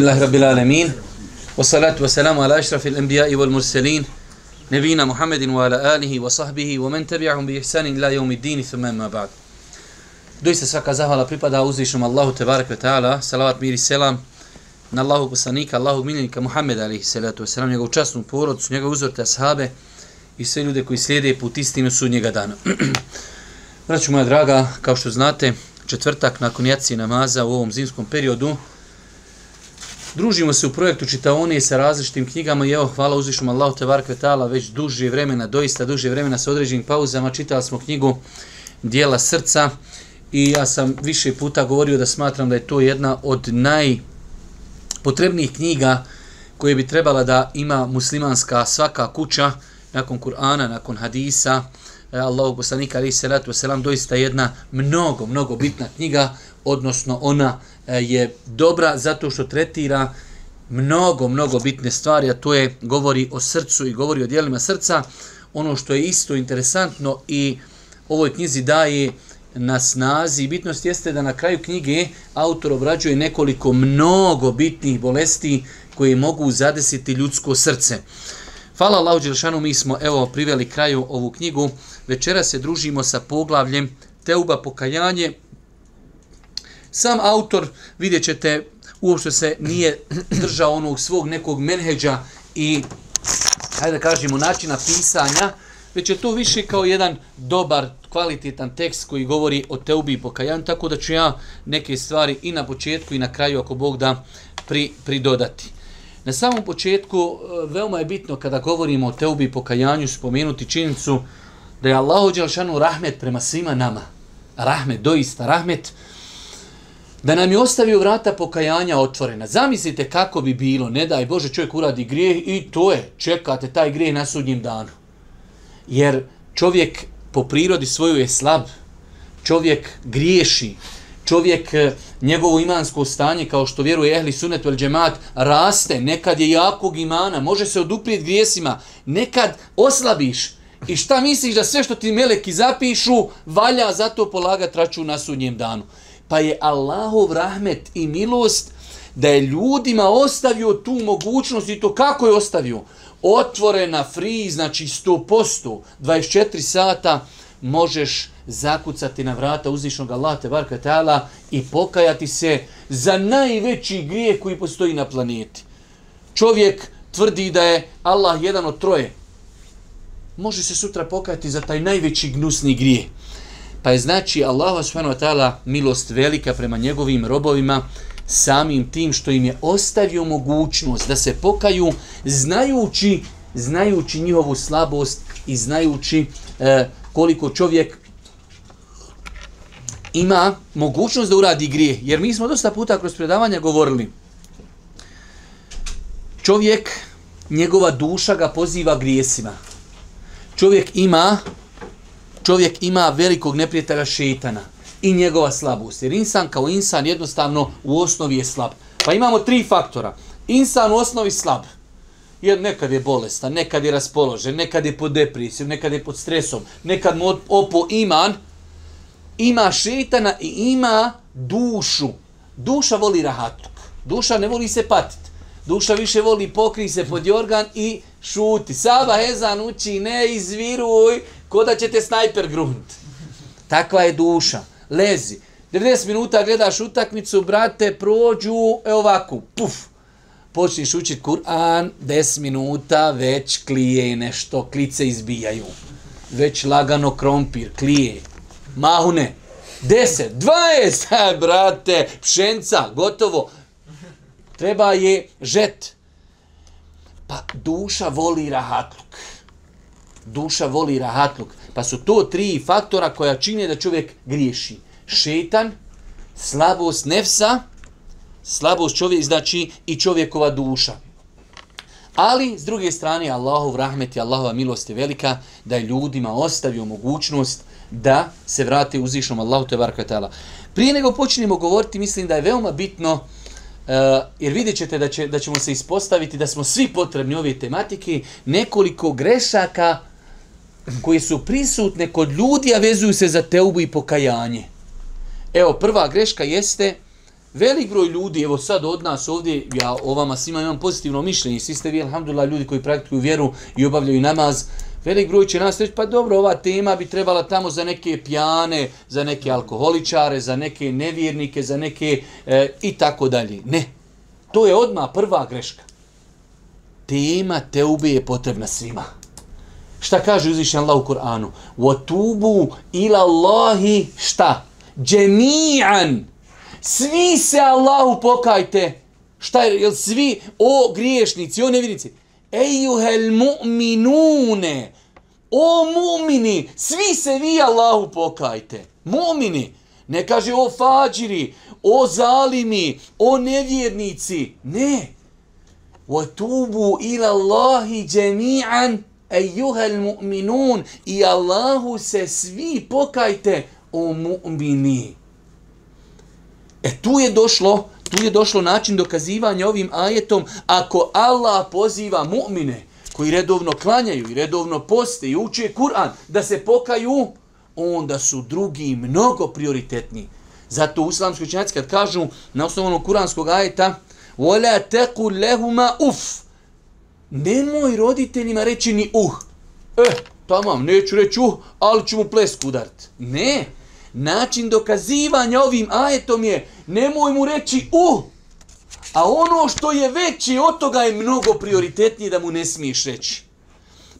Alhamdulillah Rabbil Alamin. Wa salatu wa ala ashrafil anbiya wal mursalin Nebina Muhammedin wa ala alihi wa sahbihi wa men tabi'ahum bi ihsanin ila yawmiddin dini thumma ma ba'd. Doista svaka zahvala pripada uzvišnom Allahu Tebarek ve ta'ala. Salavat mir selam na Allahu poslanika, Allahu miljenika Muhammeda alihi salatu wa salam njegovu časnu porodcu, njegovu uzorte ashabe i sve ljude koji slijede put istinu su njega dana. Vraću moja draga, kao što znate četvrtak nakon jaci namaza u ovom zimskom periodu Družimo se u projektu čitaone sa različitim knjigama i evo, hvala uzvišom Allahu te varkve tala, već duže vremena, doista duže vremena sa određenim pauzama, čitali smo knjigu Dijela srca i ja sam više puta govorio da smatram da je to jedna od najpotrebnijih knjiga koje bi trebala da ima muslimanska svaka kuća nakon Kur'ana, nakon Hadisa, e, Allahu poslanika ali se ratu selam doista jedna mnogo mnogo bitna knjiga odnosno ona e, je dobra zato što tretira mnogo, mnogo bitne stvari, a to je govori o srcu i govori o dijelima srca. Ono što je isto interesantno i ovoj knjizi daje na snazi i bitnost jeste da na kraju knjige autor obrađuje nekoliko mnogo bitnih bolesti koje mogu zadesiti ljudsko srce. Hvala Allahu Đelšanu, mi smo evo priveli kraju ovu knjigu. Večera se družimo sa poglavljem Teuba pokajanje, Sam autor, vidjet ćete, uopšte se nije držao onog svog nekog menheđa i, hajde da kažemo, načina pisanja, već je to više kao jedan dobar, kvalitetan tekst koji govori o teubi i pokajanju, tako da ću ja neke stvari i na početku i na kraju, ako Bog da, pri, pridodati. Na samom početku, e, veoma je bitno kada govorimo o teubi i pokajanju, spomenuti činjenicu da je Allah ođelšanu rahmet prema svima nama. Rahmet, doista rahmet da nam je ostavio vrata pokajanja otvorena. Zamislite kako bi bilo, ne daj Bože čovjek uradi grijeh i to je, čekate taj grijeh na sudnjim danu. Jer čovjek po prirodi svoju je slab, čovjek griješi, čovjek e, njegovo imansko stanje, kao što vjeruje ehli sunet vel džemat, raste, nekad je jakog imana, može se oduprijeti grijesima, nekad oslabiš, I šta misliš da sve što ti meleki zapišu, valja zato polagati račun na sudnjem danu pa je Allahov rahmet i milost da je ljudima ostavio tu mogućnost i to kako je ostavio? Otvorena, free, znači 100%, 24 sata možeš zakucati na vrata uzvišnog Allah te barka ta'ala i pokajati se za najveći grijeh koji postoji na planeti. Čovjek tvrdi da je Allah jedan od troje. Može se sutra pokajati za taj najveći gnusni grijeh. Pa je znači Allah subhanahu wa ta'ala milost velika prema njegovim robovima samim tim što im je ostavio mogućnost da se pokaju znajući znajući njihovu slabost i znajući e, koliko čovjek ima mogućnost da uradi grije. Jer mi smo dosta puta kroz predavanja govorili čovjek, njegova duša ga poziva grijesima. Čovjek ima čovjek ima velikog neprijatelja šeitana i njegova slabost. Jer insan kao insan jednostavno u osnovi je slab. Pa imamo tri faktora. Insan u osnovi slab. Jer nekad je bolestan, nekad je raspoložen, nekad je pod depresijom, nekad je pod stresom, nekad mu opo iman, ima šetana i ima dušu. Duša voli rahatluk. Duša ne voli se patiti. Duša više voli pokri se pod jorgan i šuti. Saba Hezan uči, ne izviruj, ko da ćete snajper grunt. Takva je duša. Lezi. 90 minuta gledaš utakmicu, brate, prođu, e ovako, puf. Počniš učit Kur'an, 10 minuta, već klije nešto, klice izbijaju. Već lagano krompir, klije. Mahune. 10, 20, brate, pšenca, gotovo. Treba je žet. Pa duša voli rahatluk duša voli rahatluk. Pa su to tri faktora koja čine da čovjek griješi. Šetan, slabost nefsa, slabost čovjek znači i čovjekova duša. Ali, s druge strane, Allahov rahmet i Allahova milost je velika da je ljudima ostavio mogućnost da se vrate uzvišnom Allahu te barakatala. Prije nego počnemo govoriti, mislim da je veoma bitno, uh, jer vidjet ćete da, će, da ćemo se ispostaviti da smo svi potrebni ove tematike, nekoliko grešaka koje su prisutne kod ljudi, a vezuju se za teubu i pokajanje. Evo, prva greška jeste Velik broj ljudi, evo sad od nas ovdje, ja o vama svima imam pozitivno mišljenje, svi ste vi, alhamdulillah, ljudi koji praktikuju vjeru i obavljaju namaz, velik broj će nas reći, pa dobro, ova tema bi trebala tamo za neke pijane, za neke alkoholičare, za neke nevjernike, za neke e, i tako dalje. Ne, to je odmah prva greška. Tema teube je potrebna svima. Šta kaže uzvišen Allah u Kur'anu? وَتُوبُوا إِلَى اللَّهِ šta? Džemi'an. Svi se Allahu pokajte. Šta je, jel svi, o griješnici, o nevjernici. Ejuhel mu'minune. O mu'mini, svi se vi Allahu pokajte. Mu'mini. Ne kaže o fađiri, o zalimi, o nevjernici. Ne. وَتُوبُوا إِلَى اللَّهِ جَمِيعًا Ejuhel mu'minun i Allahu se svi pokajte o mu'mini. E tu je došlo, tu je došlo način dokazivanja ovim ajetom, ako Allah poziva mu'mine koji redovno klanjaju i redovno poste i uče Kur'an da se pokaju, onda su drugi mnogo prioritetni. Zato u islamskoj činjaci kad kažu na osnovu kuranskog ajeta وَلَا تَقُلْ لَهُمَا uf Nemoj roditeljima reći ni uh. E, tamam, neću reći uh, ali ću mu plesku udarit. Ne, način dokazivanja ovim ajetom je nemoj mu reći uh, a ono što je veći od toga je mnogo prioritetnije da mu ne smiješ reći.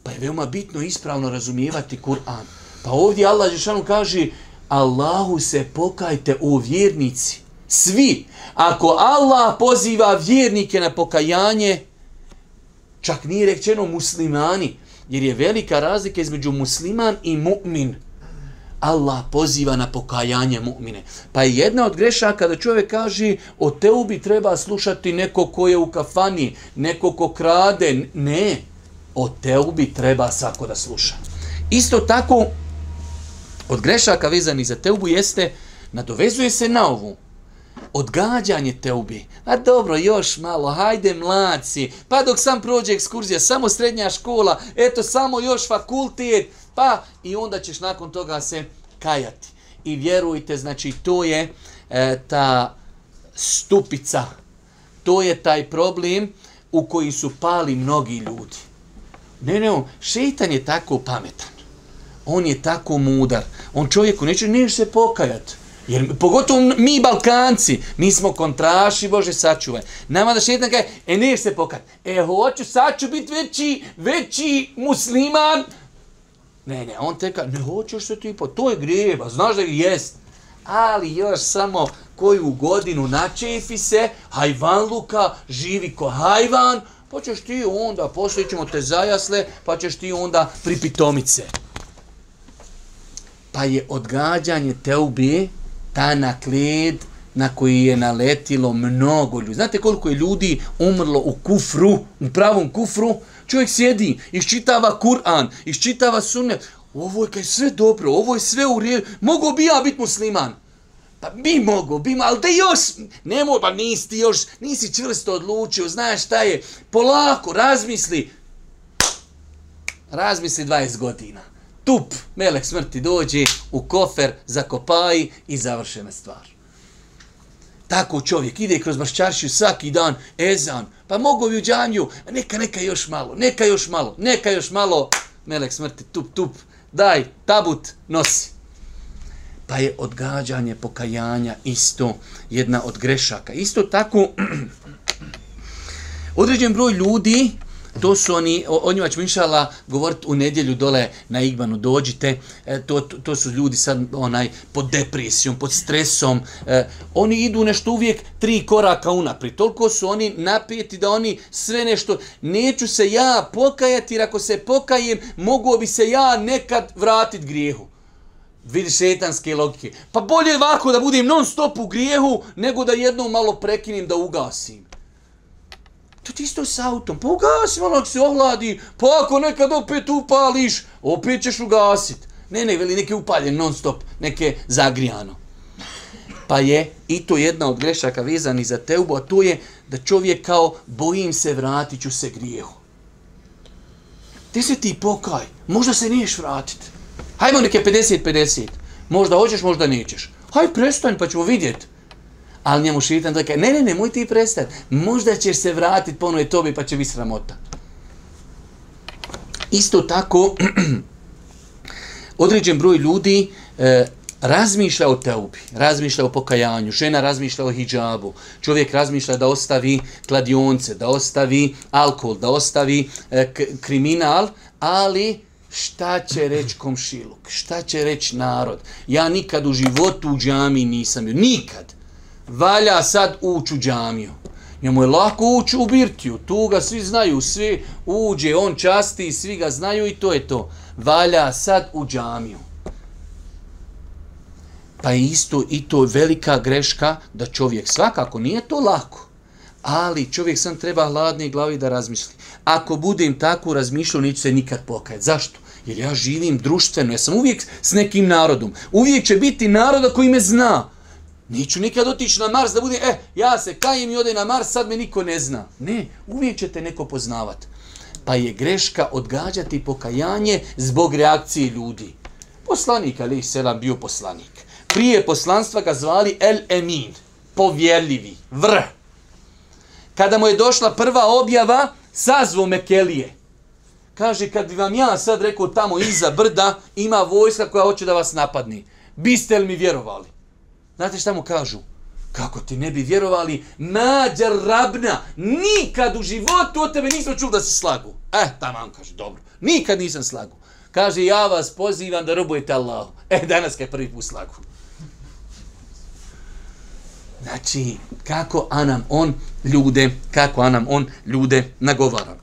Pa je veoma bitno ispravno razumijevati Kur'an. Pa ovdje Allah Žešanu kaže Allahu se pokajte u vjernici. Svi. Ako Allah poziva vjernike na pokajanje, čak nije rečeno muslimani, jer je velika razlika između musliman i mu'min. Allah poziva na pokajanje mu'mine. Pa je jedna od grešaka da čovjek kaže o teubi treba slušati neko ko je u kafani, neko ko krade. Ne, o teubi treba svako da sluša. Isto tako, od grešaka vezani za teubu jeste, nadovezuje se na ovu, odgađanje te ubi. A dobro, još malo, hajde mladci, pa dok sam prođe ekskurzija, samo srednja škola, eto samo još fakultet, pa i onda ćeš nakon toga se kajati. I vjerujte, znači to je e, ta stupica, to je taj problem u koji su pali mnogi ljudi. Ne, ne, šeitan je tako pametan. On je tako mudar. On čovjeku neće, neće se pokajati. Jer pogotovo mi Balkanci, mi smo kontraši, Bože, sačuvaj. Nama da šetan kaže, e ne se pokat. E hoću, sad ću biti veći, veći musliman. Ne, ne, on te kaže, ne hoćeš se ti po, to je grijeba, znaš da jest. Ali još samo koju godinu načefi se, hajvan luka, živi ko hajvan, pa ćeš ti onda, poslije ćemo te zajasle, pa ćeš ti onda pripitomice. Pa je odgađanje te ubije, tanak led na koji je naletilo mnogo ljudi. Znate koliko je ljudi umrlo u kufru, u pravom kufru? Čovjek sjedi, iščitava Kur'an, iščitava sunnet. Ovo je kaj sve dobro, ovo je sve u redu. Mogu bi ja biti musliman? Pa bi mogu, bi ali da još, nemoj, pa nisi ti još, nisi čvrsto odlučio, znaš šta je, polako, razmisli, razmisli 20 godina tup, melek smrti dođe u kofer, zakopaji i završena stvar. Tako čovjek ide kroz mašćaršiju svaki dan, ezan, pa mogu bi u džanju, neka, neka još malo, neka još malo, neka još malo, melek smrti, tup, tup, daj, tabut, nosi. Pa je odgađanje pokajanja isto jedna od grešaka. Isto tako, određen broj ljudi, To su oni, o, o njima ćemo inšala govoriti u nedjelju dole na Igbanu, dođite, e, to, to, to su ljudi sad onaj pod depresijom, pod stresom, e, oni idu nešto uvijek tri koraka unaprijed, toliko su oni napijeti da oni sve nešto, neću se ja pokajati, jer ako se pokajem, mogu bi se ja nekad vratiti grijehu. Vidiš šetanske logike. Pa bolje ovako da budem non stop u grijehu, nego da jednom malo prekinim da ugasim. To ti isto s autom. Pa ugasi malo ako se ohladi. Pa ako nekad opet upališ, opet ćeš ugasit. Ne, ne, veli neke upaljen non stop, neke zagrijano. Pa je i to jedna od grešaka vezani za teubu, a to je da čovjek kao bojim se, vratit ću se grijehu. Ti se ti pokaj, možda se niješ vratit. Hajmo neke 50-50. Možda hoćeš, možda nećeš. Haj, prestan pa ćemo vidjeti. Ali njemu šitan da kaže, ne, ne, ne, moj ti prestat. Možda ćeš se vratiti po tobi pa će biti sramota. Isto tako, određen broj ljudi e, razmišlja o teubi, razmišlja o pokajanju, žena razmišlja o hijabu, čovjek razmišlja da ostavi kladionce, da ostavi alkohol, da ostavi e, kriminal, ali šta će reći komšiluk, šta će reći narod. Ja nikad u životu u džami nisam bio, nikad. Valja sad ući u džamiju. Njemu je lako ući u birtiju, tu ga svi znaju, svi uđe, on časti, svi ga znaju i to je to. Valja sad u džamiju. Pa isto i to velika greška da čovjek svakako nije to lako. Ali čovjek sam treba hladne glavi da razmisli. Ako budem tako razmišljao, neću se nikad pokajati. Zašto? Jer ja živim društveno, ja sam uvijek s nekim narodom. Uvijek će biti naroda koji me zna. Neću nikad otići na Mars da bude, e, eh, ja se kajem i ode na Mars, sad me niko ne zna. Ne, uvijek ćete neko poznavat. Pa je greška odgađati pokajanje zbog reakcije ljudi. Poslanik, ali i selam, bio poslanik. Prije poslanstva ga zvali El Emin, povjerljivi, vrh. Kada mu je došla prva objava, sazvo Mekelije. Kaže, kad bi vam ja sad rekao tamo iza brda, ima vojska koja hoće da vas napadni. Biste li mi vjerovali? Znate šta mu kažu? Kako ti ne bi vjerovali? Nađa rabna, nikad u životu od tebe nismo čuli da se slagu. Eh, tamo kaže, dobro, nikad nisam slagu. Kaže, ja vas pozivam da robujete Allah. E, danas kaj prvi put slagu. Znači, kako Anam on ljude, kako Anam on ljude nagovara.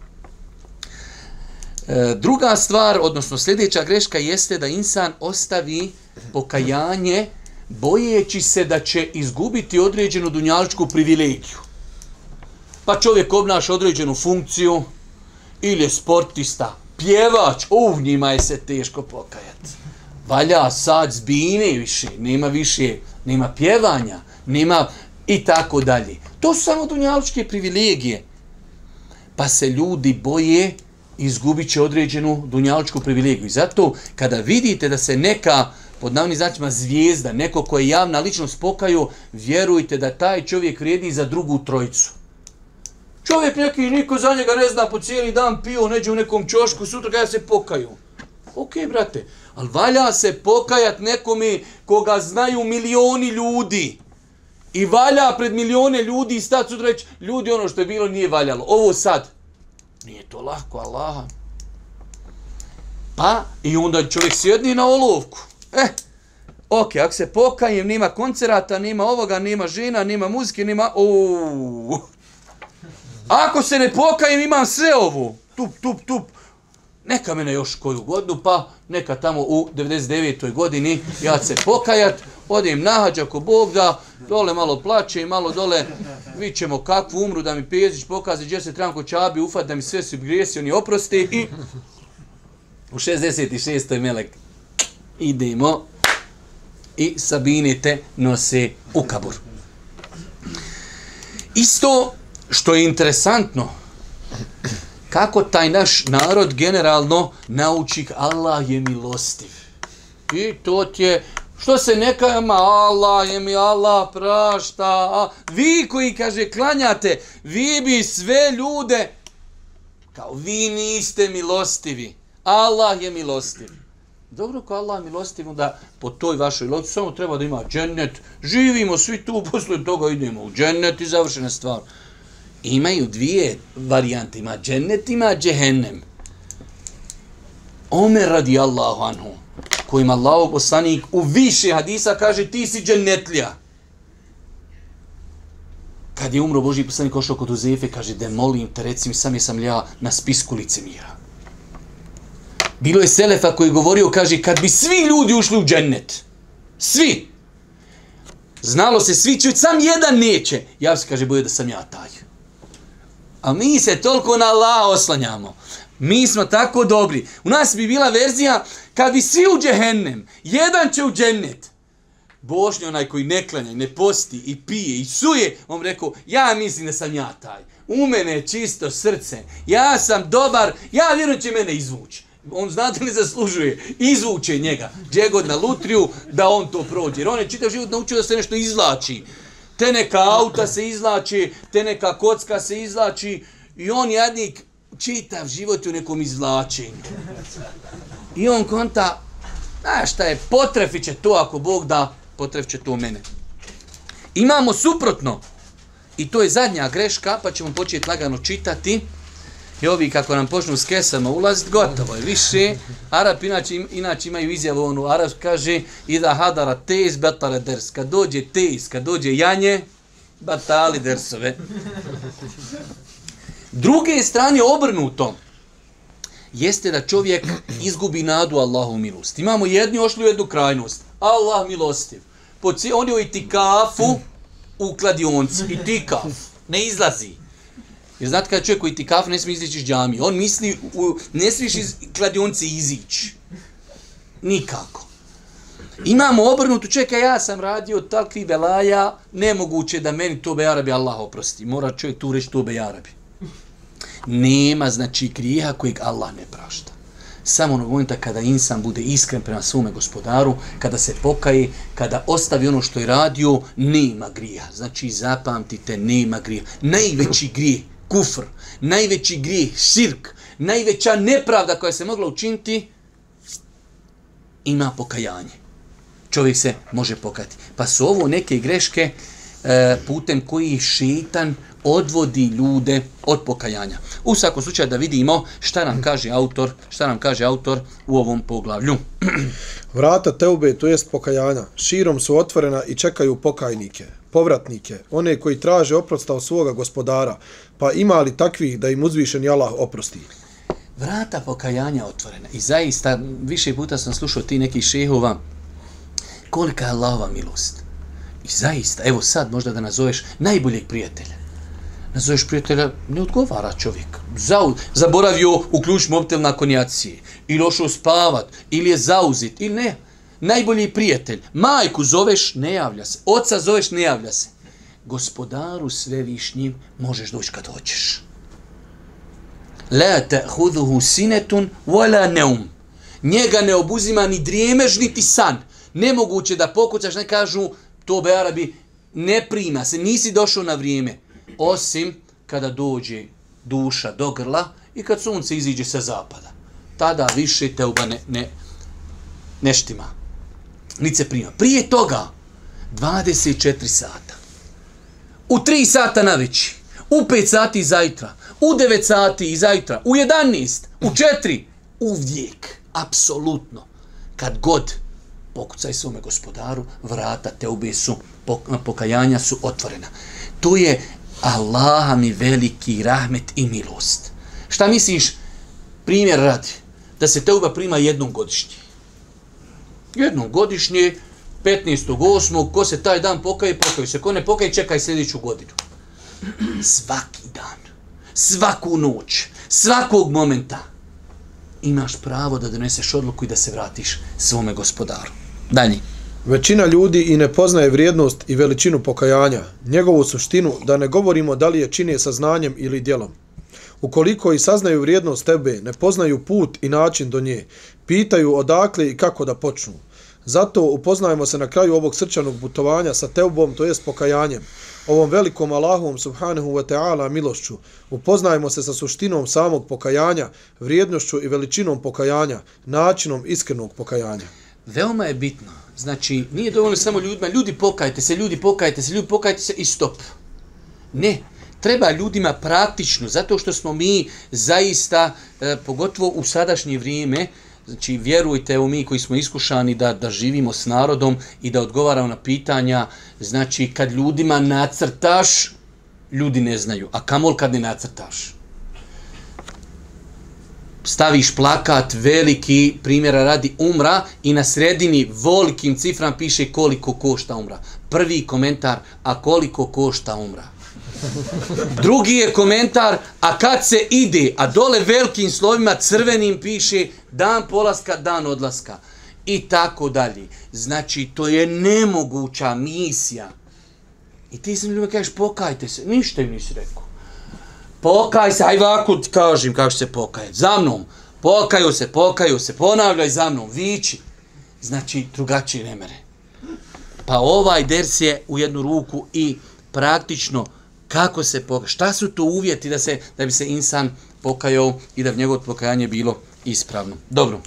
E, druga stvar, odnosno sljedeća greška jeste da insan ostavi pokajanje bojeći se da će izgubiti određenu dunjaličku privilegiju. Pa čovjek obnaša određenu funkciju ili je sportista, pjevač, u njima je se teško pokajati. Valja sad zbine više, nema više, nema pjevanja, nema i tako dalje. To su samo dunjaličke privilegije. Pa se ljudi boje izgubit će određenu dunjaličku privilegiju. I zato kada vidite da se neka pod navni značima zvijezda, neko ko je javna ličnost pokaju, vjerujte da taj čovjek vrijedi za drugu trojicu. Čovjek neki niko za njega ne zna po cijeli dan pio neđe u nekom čošku, sutra kada se pokaju. Ok, brate, ali valja se pokajat nekome koga znaju milioni ljudi. I valja pred milione ljudi i stati sutra reći, ljudi ono što je bilo nije valjalo. Ovo sad, nije to lako, Allaha. Pa, i onda čovjek sjedni na olovku. Eh, ok, ako se pokajem, nima koncerata, nima ovoga, nima žena, nima muzike, nima... Uuu. Ako se ne pokajem, imam sve ovo. Tup, tup, tup. Neka mene još koju godinu, pa neka tamo u 99. godini ja se pokajat, odim nahađa ko Bog da, dole malo plaće i malo dole, vićemo kakvu umru da mi Pezić pokaze gdje se trebam ko čabi ufat da mi sve su grijesi, oni oprosti i u 66. melek idemo i Sabine te nose u kabur. Isto što je interesantno, kako taj naš narod generalno nauči Allah je milostiv. I to ti je, što se neka ima, Allah je mi, Allah prašta. A vi koji, kaže, klanjate, vi bi sve ljude, kao vi niste milostivi. Allah je milostiv. Dobro ko Allah milostiv, onda po toj vašoj loci samo treba da ima džennet. Živimo svi tu, posle toga idemo u džennet i završena stvar. Imaju dvije varijante, ima džennet, ima džehennem. Omer radi Allahu anhu, kojim Allah poslanik u više hadisa kaže ti si džennetlija. Kad je umro Boži poslanik ošao kod Uzefe, kaže da molim te recim sam je sam ja na spisku licemira. mira. Bilo je Selefa koji govorio, kaže, kad bi svi ljudi ušli u džennet, svi, znalo se, svi će, sam jedan neće, ja se kaže, boje da sam ja taj. A mi se toliko na Allah oslanjamo. Mi smo tako dobri. U nas bi bila verzija, kad bi svi u džehennem, jedan će u džennet, Bošnji onaj koji ne klanja, ne posti i pije i suje, on rekao, ja mislim da sam ja taj. U mene je čisto srce. Ja sam dobar, ja vjerujem će mene izvući on znate li zaslužuje, izvuče njega, gdje god na lutriju, da on to prođe. Jer on je čitav život naučio da se nešto izlači. te neka auta se izlači, te neka kocka se izlači i on jednik čitav život u nekom izvlačenju. I on konta, znaš šta je, potrefit će to ako Bog da, potrefit će to mene. Imamo suprotno, i to je zadnja greška, pa ćemo početi lagano čitati, I ovi kako nam počnu s kesama ulaziti, gotovo je više. Arab inače, inače imaju izjavu onu, Arab kaže i da hadara tez betare ders. Kad dođe tez, kad dođe janje, batali dersove. Druge strane obrnuto jeste da čovjek izgubi nadu Allahu milost. Imamo jednu ošli u jednu krajnost. Allah milostiv. Poci, on je u itikafu u kladionci. Itikaf. Ne izlazi. Jer znate kada čovjek koji ti kaf ne smije izići iz džami, on misli, u, ne smiješ iz kladionce izići. Nikako. Imamo obrnutu, čekaj, ja sam radio takvi belaja, nemoguće da meni to be Arabi Allah oprosti. Mora čovjek tu reći to be Arabi. Nema, znači, grijeha kojeg Allah ne prašta. Samo onog momenta kada insan bude iskren prema svome gospodaru, kada se pokaje, kada ostavi ono što je radio, nema grija. Znači, zapamtite, nema grija. Najveći grijeh kufr, najveći grijeh, širk, najveća nepravda koja se mogla učiniti, ima pokajanje. Čovjek se može pokati. Pa su ovo neke greške e, putem koji šetan odvodi ljude od pokajanja. U svakom slučaju da vidimo šta nam kaže autor, šta nam kaže autor u ovom poglavlju. Vrata teube, to jest pokajanja, širom su otvorena i čekaju pokajnike, povratnike, one koji traže oprosta od svoga gospodara, pa ima li takvih da im uzvišen Allah oprosti? Vrata pokajanja otvorena. I zaista, više puta sam slušao ti nekih šehova, kolika je Allahova milost. I zaista, evo sad možda da nazoveš najboljeg prijatelja. Nazoveš prijatelja, ne odgovara čovjek. Zau, zaboravio uključ mobitel na konjaciji. Ili ošao spavat, ili je zauzit, ili ne. Najbolji prijatelj. Majku zoveš, ne javlja se. Oca zoveš, ne javlja se gospodaru svevišnjim možeš doći kad hoćeš. La ta'khudhuhu sinatun wala nawm. Njega ne obuzima ni drijemež niti san. Nemoguće da pokucaš, ne kažu to be Arabi ne prima se, nisi došao na vrijeme. Osim kada dođe duša do grla i kad sunce iziđe sa zapada. Tada više te uba ne, ne, neštima. Nice prima. Prije toga 24 sata. U 3 sata na veći, u 5 sati zajtra, u 9 sati i zajtra, u 11, u 4, uvijek, apsolutno, kad god pokucaj svome gospodaru, vrata te ube su, pokajanja su otvorena. To je Allaha mi veliki rahmet i milost. Šta misliš, primjer radi, da se te uba prima jednom godišnje? Jednom godišnje, 15.8. ko se taj dan pokaje, pokaje se. Ko ne pokaje, čekaj sljedeću godinu. Svaki dan, svaku noć, svakog momenta imaš pravo da doneseš odluku i da se vratiš svome gospodaru. Dalje. Većina ljudi i ne poznaje vrijednost i veličinu pokajanja, njegovu suštinu, da ne govorimo da li je čine sa znanjem ili djelom. Ukoliko i saznaju vrijednost tebe, ne poznaju put i način do nje, pitaju odakle i kako da počnu. Zato upoznajemo se na kraju ovog srčanog putovanja sa teubom, to jest pokajanjem, ovom velikom Allahom subhanahu wa ta'ala milošću. Upoznajemo se sa suštinom samog pokajanja, vrijednošću i veličinom pokajanja, načinom iskrenog pokajanja. Veoma je bitno. Znači, nije dovoljno samo ljudima, ljudi pokajte se, ljudi pokajte se, ljudi pokajte se i stop. Ne, treba ljudima praktično, zato što smo mi zaista, e, pogotovo u sadašnje vrijeme, Znači, vjerujte u mi koji smo iskušani da, da živimo s narodom i da odgovaramo na pitanja. Znači, kad ljudima nacrtaš, ljudi ne znaju. A kamol kad ne nacrtaš? Staviš plakat veliki, primjera radi umra i na sredini velikim cifram piše koliko košta umra. Prvi komentar, a koliko košta umra? Drugi je komentar, a kad se ide, a dole velikim slovima crvenim piše dan polaska, dan odlaska. I tako dalje. Znači, to je nemoguća misija. I ti sam ljubim kažeš, pokajte se. Ništa im nisi rekao. Pokaj se, aj ovako ti kažem kako se pokaje. Za mnom. Pokaju se, pokaju se, ponavljaj za mnom, vići. Znači, drugačije ne mere. Pa ovaj ders je u jednu ruku i praktično kako se pokaja, šta su to uvjeti da se da bi se insan pokajao i da bi njegovo pokajanje bilo ispravno. Dobro.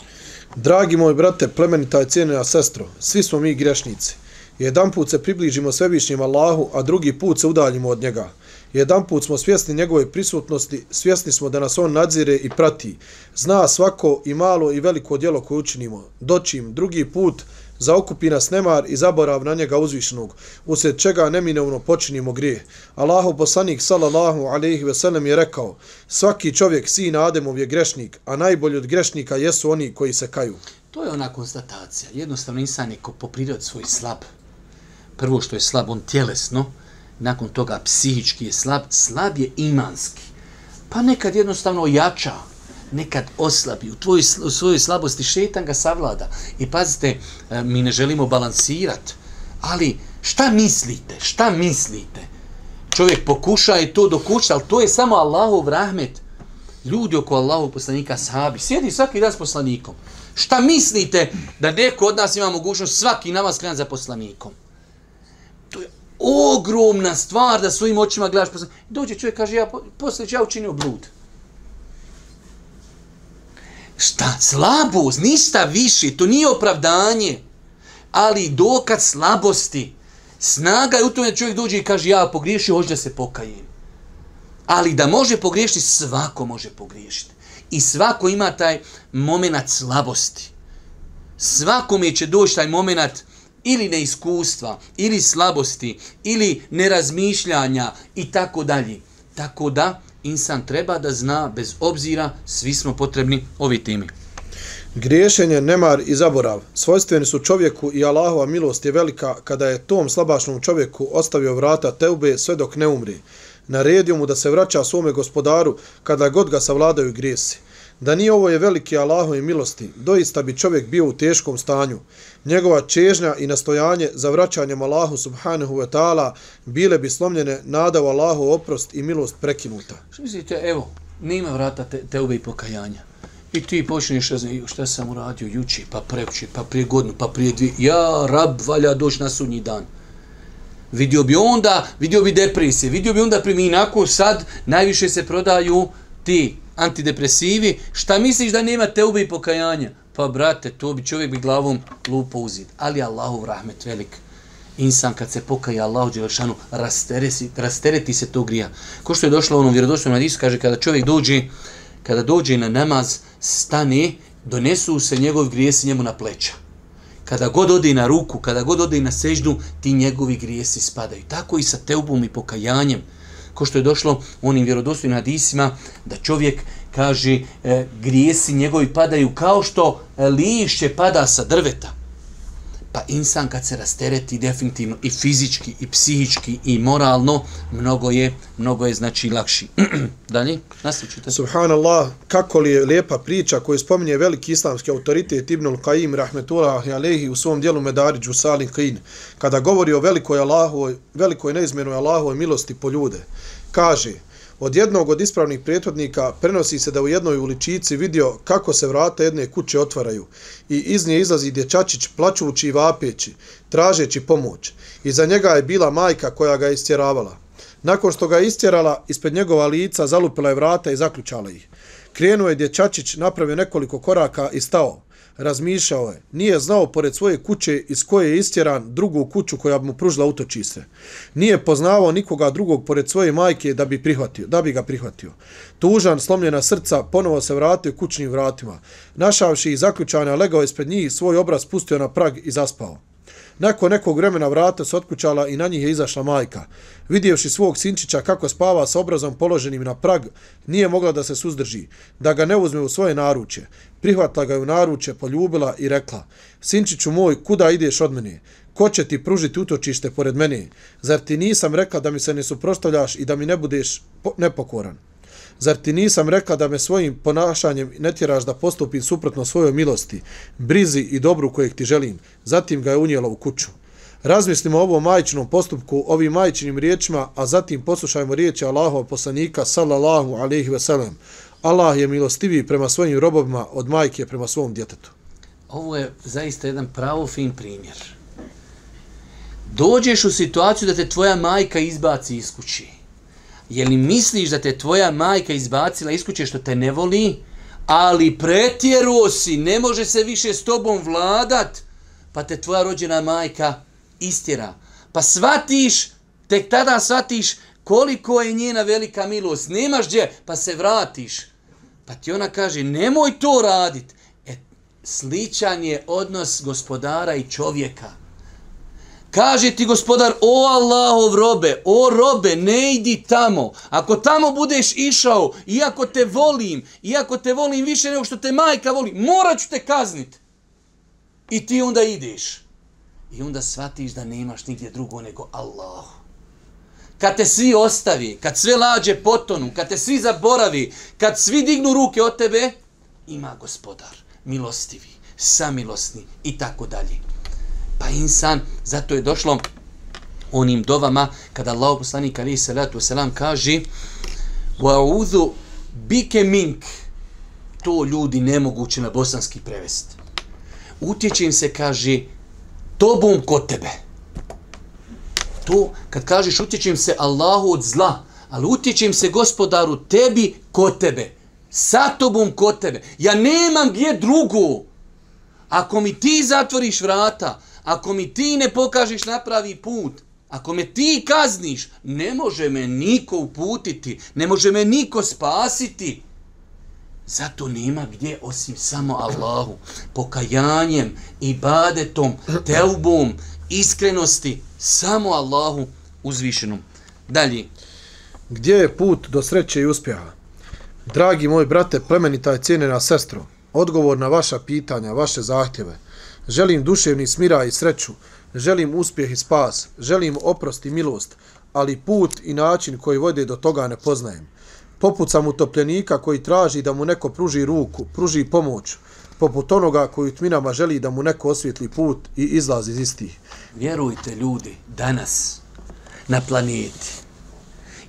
Dragi moj brate, plemenita i cijenena sestro, svi smo mi grešnici. Jedan put se približimo svevišnjem Allahu, a drugi put se udaljimo od njega. Jedan put smo svjesni njegove prisutnosti, svjesni smo da nas on nadzire i prati. Zna svako i malo i veliko djelo koje učinimo. Doćim, drugi put zaokupi nas nemar i zaborav na njega uzvišenog, usred čega neminovno počinimo grije. Allahu poslanik sallallahu alaihi ve sellem je rekao, svaki čovjek sin Ademov je grešnik, a najbolji od grešnika jesu oni koji se kaju. To je ona konstatacija. Jednostavno insan je po prirodi svoj slab. Prvo što je slab, on tjelesno, nakon toga psihički je slab, slab je imanski. Pa nekad jednostavno jača, nekad oslabi, u, tvoj, u svojoj slabosti šetan ga savlada. I pazite, e, mi ne želimo balansirat, ali šta mislite, šta mislite? Čovjek pokuša i to dokuća, ali to je samo Allahov rahmet. Ljudi oko Allahov poslanika sahabi, sjedi svaki dan s poslanikom. Šta mislite da neko od nas ima mogućnost svaki namaz klanjati za poslanikom? To je ogromna stvar da svojim očima gledaš poslanikom. Dođe čovjek kaže, ja, poslije ja učinio blud. Šta? Slabost, ništa više, to nije opravdanje, ali dokad slabosti. Snaga je u tome da čovjek dođe i kaže ja pogriješio, hoću da se pokajem. Ali da može pogriješiti, svako može pogriješiti. I svako ima taj moment slabosti. Svakome će doći taj moment ili neiskustva, ili slabosti, ili nerazmišljanja i tako dalje. Tako da, insan treba da zna bez obzira, svi smo potrebni ovi temi. Griješenje, nemar i zaborav svojstveni su čovjeku i Allahova milost je velika kada je tom slabašnom čovjeku ostavio vrata teube sve dok ne umri. Naredio mu da se vraća svome gospodaru kada god ga savladaju grijesi. Da nije ovo je veliki Allahove milosti, doista bi čovjek bio u teškom stanju. Njegova čežnja i nastojanje za vraćanjem Allahu subhanahu wa ta'ala bile bi slomljene nada u Allahu oprost i milost prekinuta. Što mislite, evo, nema vrata te, teube i pokajanja. I ti počneš, šta sam uradio juči, pa prekući, pa prije godinu, pa prije dvije. Ja, rab, valja doći na sudnji dan. Vidio bi onda, vidio bi depresije, vidio bi onda priminako, sad najviše se prodaju ti antidepresivi, šta misliš da nema teube i pokajanja? Pa, brate, to bi čovjek bi glavom lupo uzid. Ali Allahu rahmet velik. Insan kad se pokaja Allahu Đelešanu, rastereti, rastereti se to grija. Ko što je došlo u onom vjerodostom hadisu, kaže, kada čovjek dođe, kada dođe na namaz, stane, donesu se njegov grijesi njemu na pleća. Kada god ode na ruku, kada god ode na seždu, ti njegovi grijesi spadaju. Tako i sa teubom i pokajanjem ko što je došlo u onim vjerodostojnim hadisima, da čovjek kaže e, grijesi njegovi padaju kao što e, lišće pada sa drveta. Pa insan kad se rastereti definitivno i fizički i psihički i moralno, mnogo je, mnogo je znači lakši. Dalje, nastavite. Subhanallah, kako li je lijepa priča koju spominje veliki islamski autoritet Ibn al-Qaim rahmetullah alejhi u svom dijelu Medariđu Salim Qin, kada govori o velikoj Allahovoj, velikoj neizmjernoj Allahovoj milosti po ljude. Kaže, od jednog od ispravnih prethodnika prenosi se da u jednoj uličici vidio kako se vrata jedne kuće otvaraju i iz nje izlazi dječačić plaćući i vapeći, tražeći pomoć. Iza njega je bila majka koja ga je istjeravala. Nakon što ga je istjerala, ispred njegova lica zalupila je vrata i zaključala ih. Krenuo je dječačić, napravio nekoliko koraka i stao razmišljao je. Nije znao pored svoje kuće iz koje je istjeran drugu kuću koja bi mu pružila utočiste. Nije poznavao nikoga drugog pored svoje majke da bi prihvatio, da bi ga prihvatio. Tužan, slomljena srca, ponovo se vratio kućnim vratima. Našavši i zaključana, legao ispred njih, svoj obraz pustio na prag i zaspao. Nakon nekog vremena vrata se otkućala i na njih je izašla majka. Vidjevši svog sinčića kako spava sa obrazom položenim na prag, nije mogla da se suzdrži, da ga ne uzme u svoje naručje. Prihvatila ga u naručje, poljubila i rekla, Sinčiću moj, kuda ideš od mene? Ko će ti pružiti utočište pored mene? Zar ti nisam rekla da mi se ne suprostavljaš i da mi ne budeš nepokoran? Zar ti nisam rekla da me svojim ponašanjem ne tjeraš da postupim suprotno svojoj milosti, brizi i dobru kojeg ti želim? Zatim ga je unijela u kuću. Razmislimo o ovom majčinom postupku, ovim majčinim riječima, a zatim poslušajmo riječi Allahova poslanika, sallallahu alaihi ve sellem. Allah je milostiviji prema svojim robovima od majke prema svom djetetu. Ovo je zaista jedan pravo fin primjer. dođeš u situaciju da te tvoja majka izbaci iz kući. Je li misliš da te tvoja majka izbacila iz kuće što te ne voli, ali pretjeruo si, ne može se više s tobom vladat, pa te tvoja rođena majka istjera. Pa shvatiš, tek tada shvatiš koliko je njena velika milost. Nemaš gdje, pa se vratiš. Pa ti ona kaže, nemoj to radit. E, sličan je odnos gospodara i čovjeka. Kaže ti gospodar, o Allahov robe, o robe, ne idi tamo. Ako tamo budeš išao, iako te volim, iako te volim više nego što te majka voli, morat ću te kaznit. I ti onda ideš. I onda shvatiš da nemaš nigdje drugo nego Allah kad te svi ostavi, kad sve lađe potonu, kad te svi zaboravi, kad svi dignu ruke od tebe, ima gospodar, milostivi, samilosni i tako dalje. Pa insan, zato je došlo onim dovama kada Allah poslanik ali se selam kaže wa uzu bike mink. To ljudi nemoguće na bosanski prevest. Utječim se kaže tobom kod tebe. To, kad kažeš utječem se Allahu od zla, ali utječem se gospodaru tebi kod tebe. Sa tobom kod tebe. Ja nemam gdje drugu. Ako mi ti zatvoriš vrata, ako mi ti ne pokažeš napravi put, ako me ti kazniš, ne može me niko uputiti, ne može me niko spasiti. Zato nema gdje osim samo Allahu. Pokajanjem, ibadetom, teubom, iskrenosti, samo Allahu uzvišenom. Dalje. Gdje je put do sreće i uspjeha? Dragi moj brate, plemenita je cijenjena sestro, odgovor na vaša pitanja, vaše zahtjeve – Želim duševni smira i sreću, želim uspjeh i spas, želim oprost i milost, ali put i način koji vode do toga ne poznajem. Poput sam utopljenika koji traži da mu neko pruži ruku, pruži pomoć, poput onoga koji tminama želi da mu neko osvjetli put i izlazi iz istih. Vjerujte ljudi, danas na planeti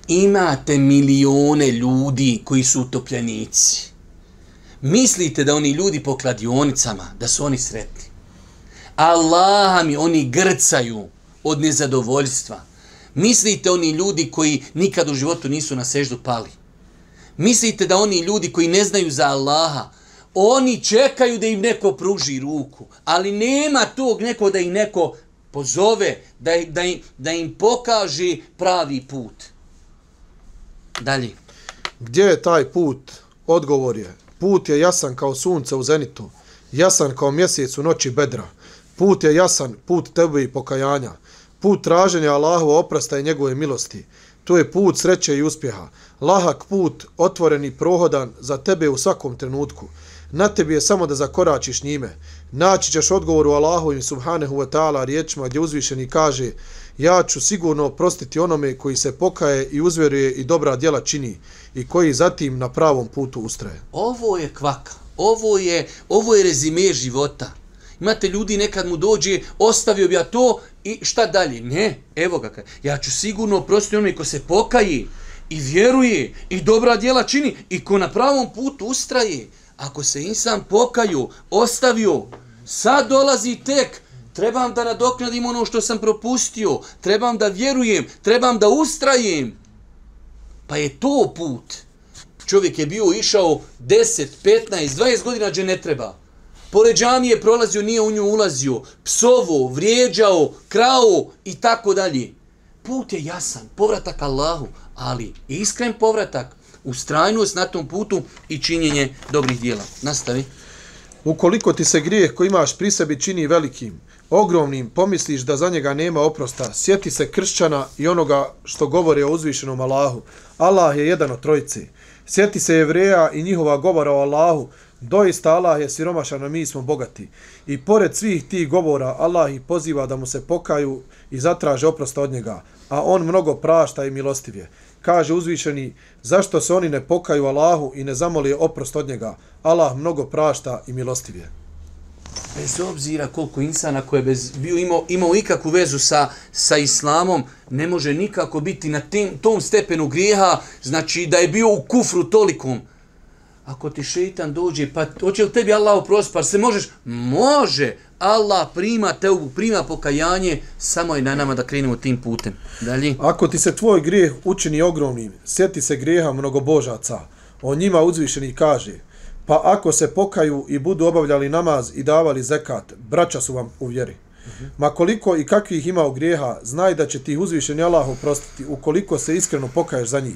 imate milione ljudi koji su utopljenici. Mislite da oni ljudi po kladionicama, da su oni sretni. Allaha mi oni grcaju od nezadovoljstva. Mislite oni ljudi koji nikad u životu nisu na seždu pali. Mislite da oni ljudi koji ne znaju za Allaha, oni čekaju da im neko pruži ruku, ali nema tog neko da im neko pozove, da, da, im, da im pokaže pravi put. Dalje. Gdje je taj put? Odgovor je. Put je jasan kao sunce u zenitu, jasan kao mjesec u noći bedra. Put je jasan, put tebe i pokajanja. Put traženja Allahova oprasta i njegove milosti. To je put sreće i uspjeha. Lahak put, otvoreni prohodan za tebe u svakom trenutku. Na tebi je samo da zakoračiš njime. Naći ćeš odgovor u Allahu subhanehu wa ta'ala riječima gdje uzvišeni kaže ja ću sigurno oprostiti onome koji se pokaje i uzveruje i dobra djela čini i koji zatim na pravom putu ustraje. Ovo je kvaka. Ovo je, ovo je rezime života. Imate ljudi, nekad mu dođe, ostavio bi ja to i šta dalje? Ne, evo ga. Ja ću sigurno oprostiti onome ko se pokaje i vjeruje i dobra djela čini i ko na pravom putu ustraje. Ako se insan pokaju, ostavio, sad dolazi tek, trebam da nadoknadim ono što sam propustio, trebam da vjerujem, trebam da ustrajem. Pa je to put. Čovjek je bio išao 10, 15, 20 godina, gdje ne treba. Pored džamije prolazio, nije u nju ulazio. Psovo, vrijeđao, krao i tako dalje. Put je jasan, povratak Allahu, ali iskren povratak, ustrajnost na tom putu i činjenje dobrih dijela. Nastavi. Ukoliko ti se grijeh koji imaš pri sebi čini velikim, ogromnim, pomisliš da za njega nema oprosta, sjeti se kršćana i onoga što govori o uzvišenom Allahu. Allah je jedan od trojice. Sjeti se jevreja i njihova govora o Allahu, Doista Allah je siromašan, a mi smo bogati. I pored svih tih govora, Allah ih poziva da mu se pokaju i zatraže oprosta od njega, a on mnogo prašta i milostiv je. Kaže uzvišeni, zašto se oni ne pokaju Allahu i ne zamoli oprost od njega? Allah mnogo prašta i milostiv je. Bez obzira koliko insana koje je bez, bio imao, imao ikakvu vezu sa, sa islamom, ne može nikako biti na tem, tom stepenu grijeha, znači da je bio u kufru tolikom, Ako ti šeitan dođe, pa hoće li tebi Allah oprostiti, pa se možeš? Može. Allah prima teubu, prima pokajanje, samo je na nama da krenemo tim putem. Dalje. Ako ti se tvoj grijeh učini ogromnim, sjeti se grijeha mnogobožaca. O njima uzvišeni kaže, pa ako se pokaju i budu obavljali namaz i davali zekat, braća su vam u vjeri. Ma koliko i kakvih ima grijeha, znaj da će ti uzvišeni Allah oprostiti ukoliko se iskreno pokaješ za njih.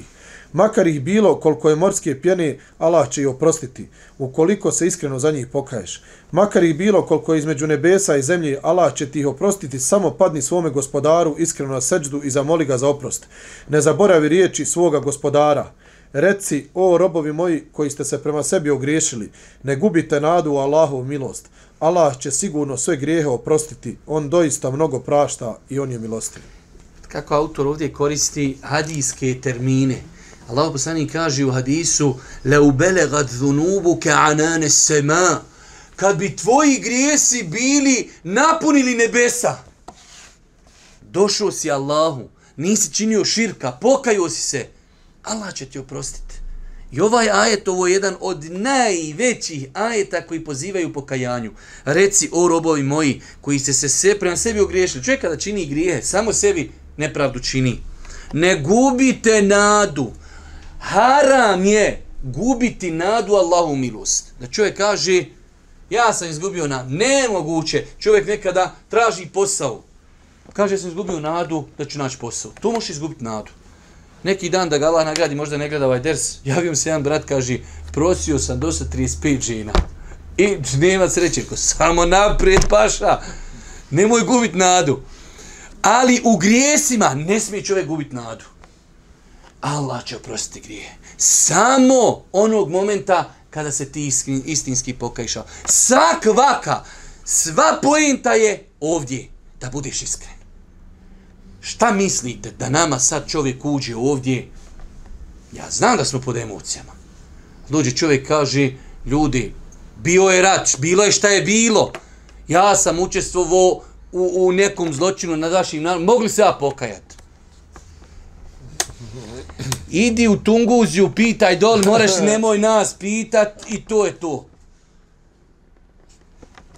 Makar ih bilo koliko je morske pjene, Allah će ih oprostiti, ukoliko se iskreno za njih pokaješ. Makar ih bilo koliko je između nebesa i zemlje, Allah će ti ih oprostiti, samo padni svome gospodaru iskreno na seđdu i zamoli ga za oprost. Ne zaboravi riječi svoga gospodara. Reci, o robovi moji koji ste se prema sebi ogriješili, ne gubite nadu u Allahovu milost. Allah će sigurno sve grijehe oprostiti, on doista mnogo prašta i on je milostiv. Kako autor ovdje koristi hadijske termine. Allah poslani kaže u hadisu لَوْ بَلَغَتْ ذُنُوبُكَ عَنَانَ السَّمَا Kad bi tvoji grijesi bili napunili nebesa, došao si Allahu, nisi činio širka, pokajao si se, Allah će ti oprostiti. I ovaj ajet, ovo je jedan od najvećih ajeta koji pozivaju pokajanju. Reci, o robovi moji, koji ste se sve prema sebi ogriješili. Čovjek kada čini grijehe, samo sebi nepravdu čini. Ne gubite nadu. Haram je gubiti nadu Allahu milost. Da čovjek kaže, ja sam izgubio nadu. Nemoguće. Čovjek nekada traži posao. Kaže, ja sam izgubio nadu da ću naći posao. To možeš izgubiti nadu neki dan da ga Allah nagradi, možda ne gleda ovaj ders, javio se jedan brat, kaže, prosio sam dosta 35 žena. I nema sreće, ko samo naprijed paša, nemoj gubit nadu. Ali u grijesima ne smije čovjek gubit nadu. Allah će oprostiti grije. Samo onog momenta kada se ti istinski pokajšao. Svakvaka, sva pojenta je ovdje, da budeš iskren. Šta mislite da nama sad čovjek uđe ovdje? Ja znam da smo pod emocijama. Dođe čovjek kaže, ljudi, bio je rat, bilo je šta je bilo. Ja sam učestvovao u, u nekom zločinu na vašim narodom. Mogli se ja pokajati? Idi u Tunguziju, pitaj dol, moraš nemoj nas pitat i to je to.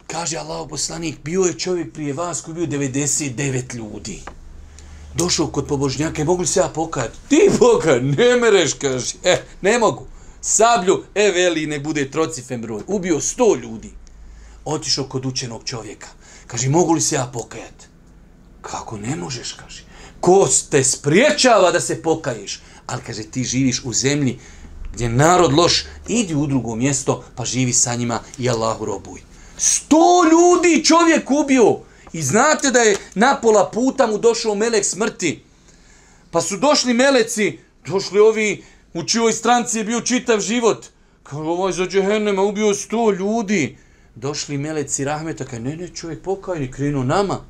Kaže Allah poslanik, bio je čovjek prije vas koji bio 99 ljudi došao kod pobožnjaka i mogli se ja pokajati. Ti pokaj, ne mereš, kaže. E, ne mogu. Sablju, e, veli, ne bude trocifem broj. Ubio sto ljudi. Otišao kod učenog čovjeka. Kaže, mogu li se ja pokajati? Kako ne možeš, kaže. Ko te spriječava da se pokaješ? Ali, kaže, ti živiš u zemlji gdje narod loš, idi u drugo mjesto, pa živi sa njima i Allahu robuj. Sto ljudi čovjek ubio. I znate da je na pola puta mu došao melek smrti. Pa su došli meleci, došli ovi u čijoj stranci je bio čitav život. Kao ovaj za džehennema ubio sto ljudi. Došli meleci rahmeta, kaj ne, ne, čovjek pokajni, krenuo nama.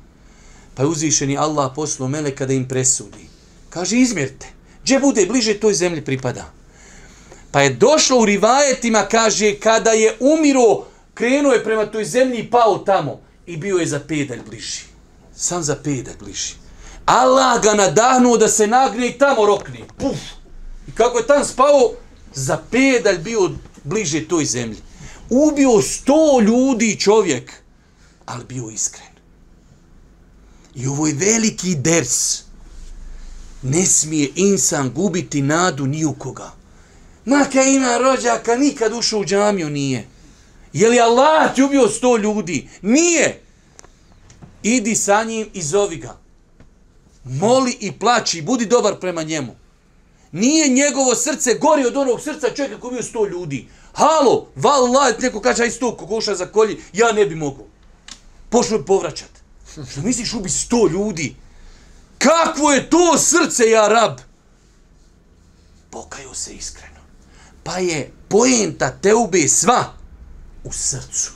Pa je uzvišeni Allah poslao meleka da im presudi. Kaže, izmjerite. Gdje bude bliže toj zemlji pripada? Pa je došlo u rivajetima, kaže, kada je umiro, krenuo je prema toj zemlji i pao tamo i bio je za pedalj bliži. Sam za pedalj bliži. Allah ga nadahnuo da se nagne i tamo rokne. Puf! I kako je tam spao, za pedalj bio bliže toj zemlji. Ubio sto ljudi čovjek, ali bio iskren. I ovo je veliki ders. Ne smije insan gubiti nadu ni u koga. Maka ima rođaka, nikad ušao u džamiju nije. Je li Allah ti ubio sto ljudi? Nije. Idi sa njim i zovi ga. Moli i plaći, budi dobar prema njemu. Nije njegovo srce gori od onog srca čovjeka koji ubio sto ljudi. Halo, vallah, neko kaže, aj sto kokoša za kolji, ja ne bi mogu. Pošlo je. Što misliš ubi sto ljudi? Kakvo je to srce, ja rab? Pokaju se iskreno. Pa je pojenta te ubi sva u srcu.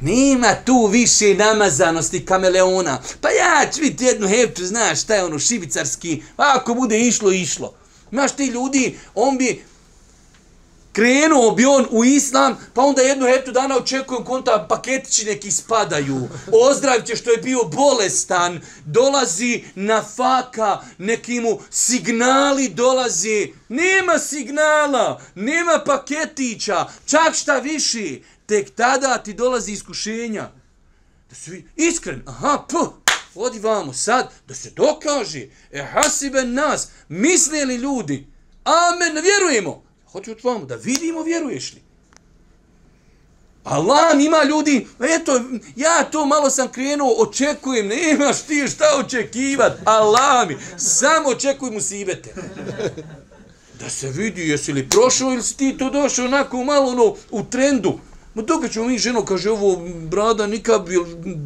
Nema tu više namazanosti kameleona. Pa ja ću vidjeti jednu hepču, znaš šta je ono šibicarski. Pa ako bude išlo, išlo. Imaš ti ljudi, on bi krenuo bi on u islam, pa onda jednu heptu dana očekujem konta paketići neki spadaju. Ozdravite što je bio bolestan, dolazi na faka, neki mu signali dolazi. Nema signala, nema paketića, čak šta viši, tek tada ti dolazi iskušenja. Da su iskren, aha, puh, odi vamo sad, da se dokaže, e hasiben nas, misle li ljudi, amen, vjerujemo, hoću od vamo, da vidimo, vjeruješ li. Allah ima ljudi, eto, ja to malo sam krenuo, očekujem, nemaš ti šta očekivat, Allah mi, samo očekuj mu sibete. Da se vidi, jesi li prošao ili si ti to došao onako malo ono, u trendu. Ma dok ćemo mi ženo, kaže ovo, brada, nikad,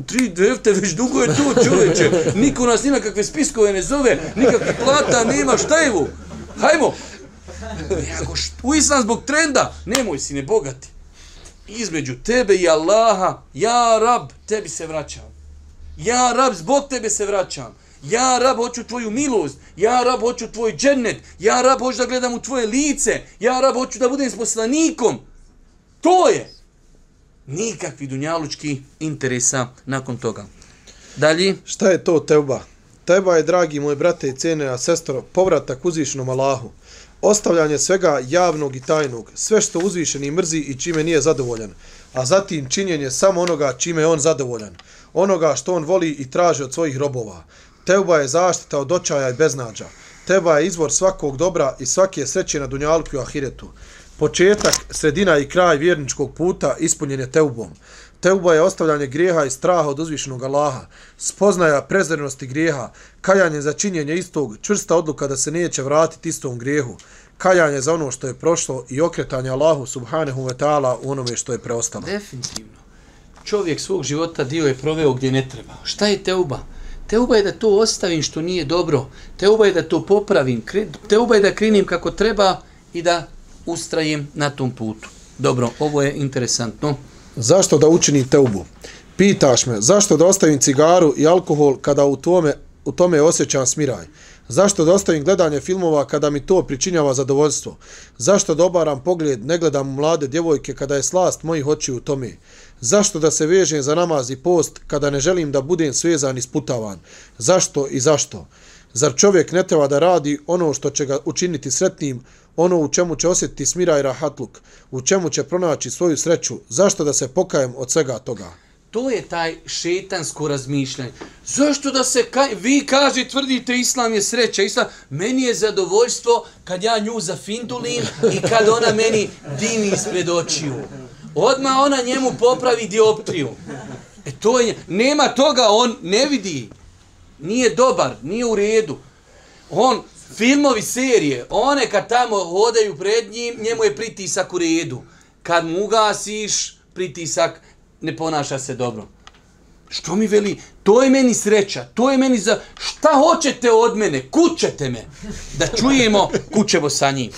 tri devte, već dugo je to čoveče. Niko nas nima kakve spiskove ne zove, nikakve plata nema, šta je ovo? Hajmo. Nego u islam zbog trenda, nemoj si ne bogati. Između tebe i Allaha, ja rab, tebi se vraćam. Ja rab, zbog tebe se vraćam. Ja rab, hoću tvoju milost. Ja rab, hoću tvoj džennet. Ja rab, hoću da gledam u tvoje lice. Ja rab, hoću da budem s poslanikom. To je nikakvi dunjalučki interesa nakon toga. Dalje. Šta je to teuba? Teuba je, dragi moji brate i cene, a sestro, povratak uzvišnom Allahu. Ostavljanje svega javnog i tajnog, sve što uzvišeni mrzi i čime nije zadovoljan, a zatim činjenje samo onoga čime je on zadovoljan, onoga što on voli i traži od svojih robova. Teuba je zaštita od očaja i beznađa. Teuba je izvor svakog dobra i svake sreće na dunjalku i ahiretu. Početak, sredina i kraj vjerničkog puta ispunjen je teubom. Teuba je ostavljanje grijeha i straha od uzvišenog Allaha, spoznaja prezrenosti grijeha, kajanje za činjenje istog, čvrsta odluka da se neće vratiti istom grijehu, kajanje za ono što je prošlo i okretanje Allahu subhanahu wa ta'ala u onome što je preostalo. Definitivno. Čovjek svog života dio je proveo gdje ne treba. Šta je teuba? Teuba je da to ostavim što nije dobro. Teuba je da to popravim. Teuba je da krinim kako treba i da ustrajem na tom putu. Dobro, ovo je interesantno. Zašto da učinim teubu? Pitaš me, zašto da ostavim cigaru i alkohol kada u tome, u tome osjećam smiraj? Zašto da ostavim gledanje filmova kada mi to pričinjava zadovoljstvo? Zašto da obaram pogled, ne gledam mlade djevojke kada je slast mojih očiju u tome? Zašto da se vežem za namaz i post kada ne želim da budem svezan i sputavan? Zašto i zašto? Zar čovjek ne treba da radi ono što će ga učiniti sretnim, ono u čemu će osjetiti smira i rahatluk, u čemu će pronaći svoju sreću, zašto da se pokajem od svega toga? To je taj šetansko razmišljanje. Zašto da se, kaj, vi kaže, tvrdite islam je sreća, islam, meni je zadovoljstvo kad ja nju zafindulim i kad ona meni dimi ispred očiju. Odma ona njemu popravi dioptriju. E to je, nema toga, on ne vidi. Nije dobar, nije u redu. On, filmovi, serije, one kad tamo hodaju pred njim, njemu je pritisak u redu. Kad mu ugasiš, pritisak ne ponaša se dobro. Što mi veli? To je meni sreća, to je meni za... Šta hoćete od mene? Kućete me. Da čujemo, kućevo sa njim.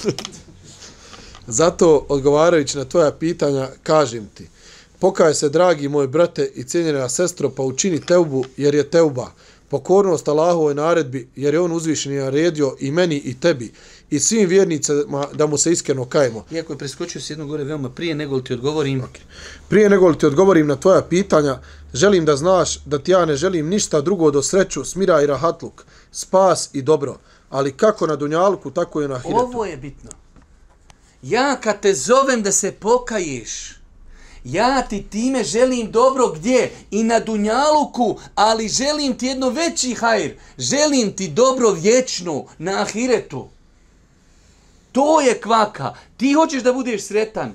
Zato, odgovarajući na tvoja pitanja, kažem ti, pokaj se, dragi moj brate i cijenjena sestro, pa učini teubu, jer je teuba pokornost Allahovoj naredbi, jer je on uzvišen i naredio i meni i tebi i svim vjernicama da mu se iskreno kajemo. Iako je preskočio se jedno gore veoma prije nego li ti odgovorim. Okay. Prije nego li ti odgovorim na tvoja pitanja, želim da znaš da ti ja ne želim ništa drugo do sreću, smira i rahatluk, spas i dobro. Ali kako na Dunjalku, tako i na Hiretu. Ovo je bitno. Ja kad te zovem da se pokaješ, ja ti time želim dobro gdje? I na Dunjaluku, ali želim ti jedno veći hajr. Želim ti dobro vječno na Ahiretu. To je kvaka. Ti hoćeš da budeš sretan.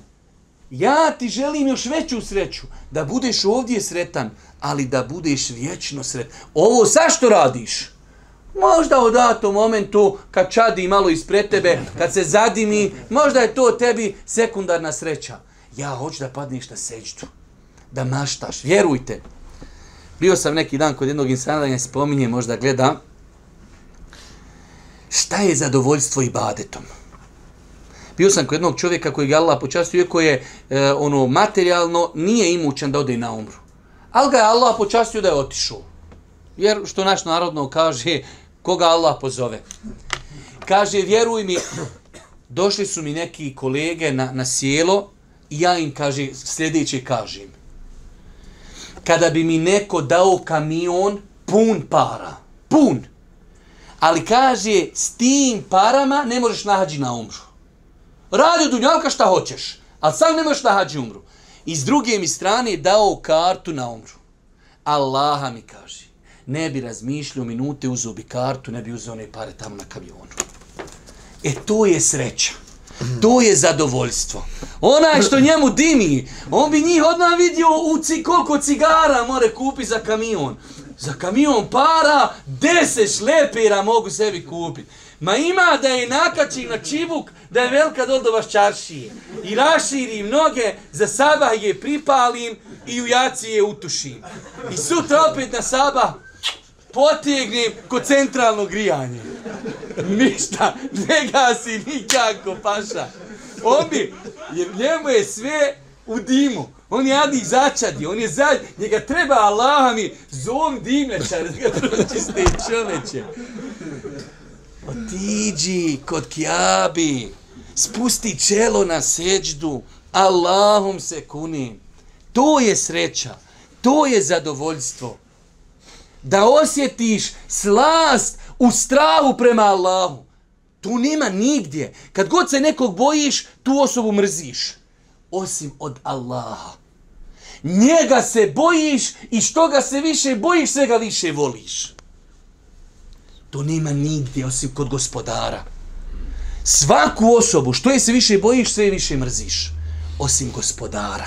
Ja ti želim još veću sreću. Da budeš ovdje sretan, ali da budeš vječno sretan. Ovo zašto radiš? Možda u datom momentu, kad čadi malo ispred tebe, kad se zadimi, možda je to tebi sekundarna sreća ja hoću da padneš na seđu, da maštaš, vjerujte. Bio sam neki dan kod jednog insana, da ne spominje, možda gleda, šta je zadovoljstvo i badetom? Bio sam kod jednog čovjeka koji ga Allah počastio, iako je e, ono materijalno, nije imućan da ode na umru. Ali ga je Allah počastio da je otišao. Jer što naš narodno kaže, koga Allah pozove. Kaže, vjeruj mi, došli su mi neki kolege na, na sjelo i ja im kaže, sljedeće kažem. Kada bi mi neko dao kamion pun para, pun, ali kaže, s tim parama ne možeš nahađi na umru. Radi od dunjalka šta hoćeš, ali sam ne možeš nahađi umru. I s druge mi strane je dao kartu na umru. Allaha mi kaže, ne bi razmišljao minute, uzeo bi kartu, ne bi uzeo one pare tamo na kamionu. E to je sreća. To je zadovoljstvo. Onaj što njemu dimi, on bi njih odmah vidio u ci, koliko cigara more kupi za kamion. Za kamion para, deset šlepera mogu sebi kupiti. Ma ima da je nakači na čibuk, da je velika doldova čaršije. I raširi mnoge, za sabah je pripalim i u jaci je utušim. I sutra opet na sabah potegnem kod centralnog grijanja. Ništa, ne gasi nikako, paša. On bi, jer njemu je sve u dimu. On je adi začadi, on je za... Njega treba Allah mi zom dimljačar da ga pročiste čoveče. Otiđi kod kjabi, spusti čelo na seđdu, Allahom se kuni. To je sreća, to je zadovoljstvo. Da osjetiš slast u strahu prema Allahu. Tu nema nigdje. Kad god se nekog bojiš, tu osobu mrziš. Osim od Allaha. Njega se bojiš i što ga se više bojiš, sve ga više voliš. To nema nigdje osim kod gospodara. Svaku osobu, što je se više bojiš, sve više mrziš. Osim gospodara.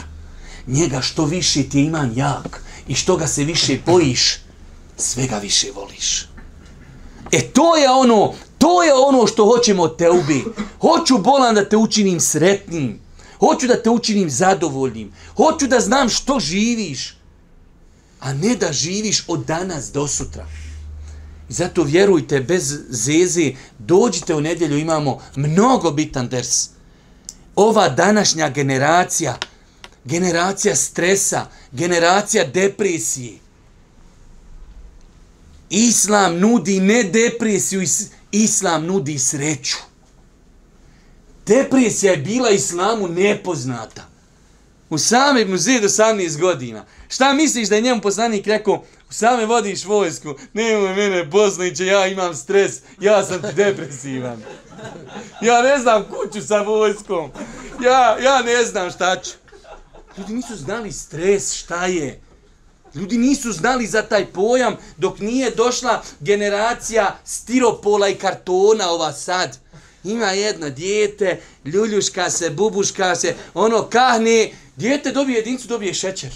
Njega što više ti je iman jak i što ga se više bojiš, sve ga više voliš. E to je ono, to je ono što hoćemo od teubi. Hoću bolan da te učinim sretnim. Hoću da te učinim zadovoljnim. Hoću da znam što živiš. A ne da živiš od danas do sutra. I zato vjerujte, bez zeze, dođite u nedjelju, imamo mnogo bitan ders. Ova današnja generacija, generacija stresa, generacija depresije, Islam nudi ne depresiju, Islam nudi sreću. Depresija je bila Islamu nepoznata. U same ibn Zid 18 godina. Šta misliš da je njemu poslanik rekao, u same vodiš vojsku, nemoj mene Bosniće, ja imam stres, ja sam ti depresivan. Ja ne znam kuću sa vojskom. Ja, ja ne znam šta ću. Ljudi nisu znali stres, šta je. Ljudi nisu znali za taj pojam dok nije došla generacija stiropola i kartona ova sad. Ima jedna dijete, ljuljuška se, bubuška se, ono kahne, dijete dobije jedincu, dobije šećer.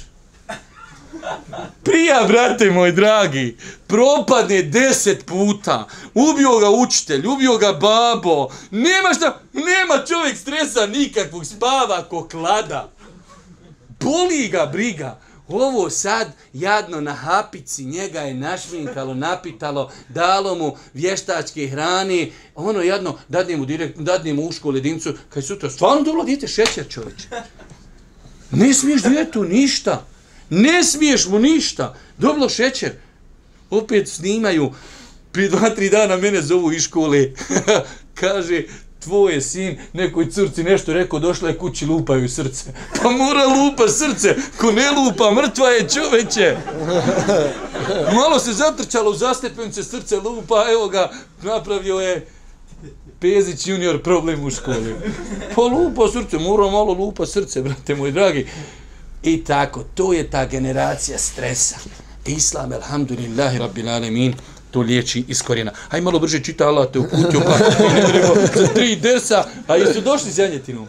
Prija, brate moj dragi, propadne deset puta, ubio ga učitelj, ubio ga babo, nema šta, nema čovjek stresa nikakvog, spava ko klada. Boli ga briga. Ovo sad jadno na hapici, njega je našminkalo, napitalo, dalo mu vještačke hrane, ono jadno, dadne mu, direkt, dadne mu u školu jedincu, kaj sutra, stvarno dobro dijete šećer čovječe. Ne smiješ djetu ništa. Ne smiješ mu ništa. dobro šećer. Opet snimaju. Prije dva, tri dana mene zovu iz škole. Kaže, tvoje sin nekoj crci nešto rekao, došla je kući, lupaju srce. Pa mora lupa srce, ko ne lupa, mrtva je čoveče. Malo se zatrčalo u zastepence, srce lupa, evo ga, napravio je Pezić junior problem u školi. Pa lupa srce, mora malo lupa srce, brate moj dragi. I tako, to je ta generacija stresa. Islam, alhamdulillahi, rabbil alemin, to liječi iz korijena. Haj malo brže čita Allah te uputio, pa za tri dersa, a jesu došli s janjetinom?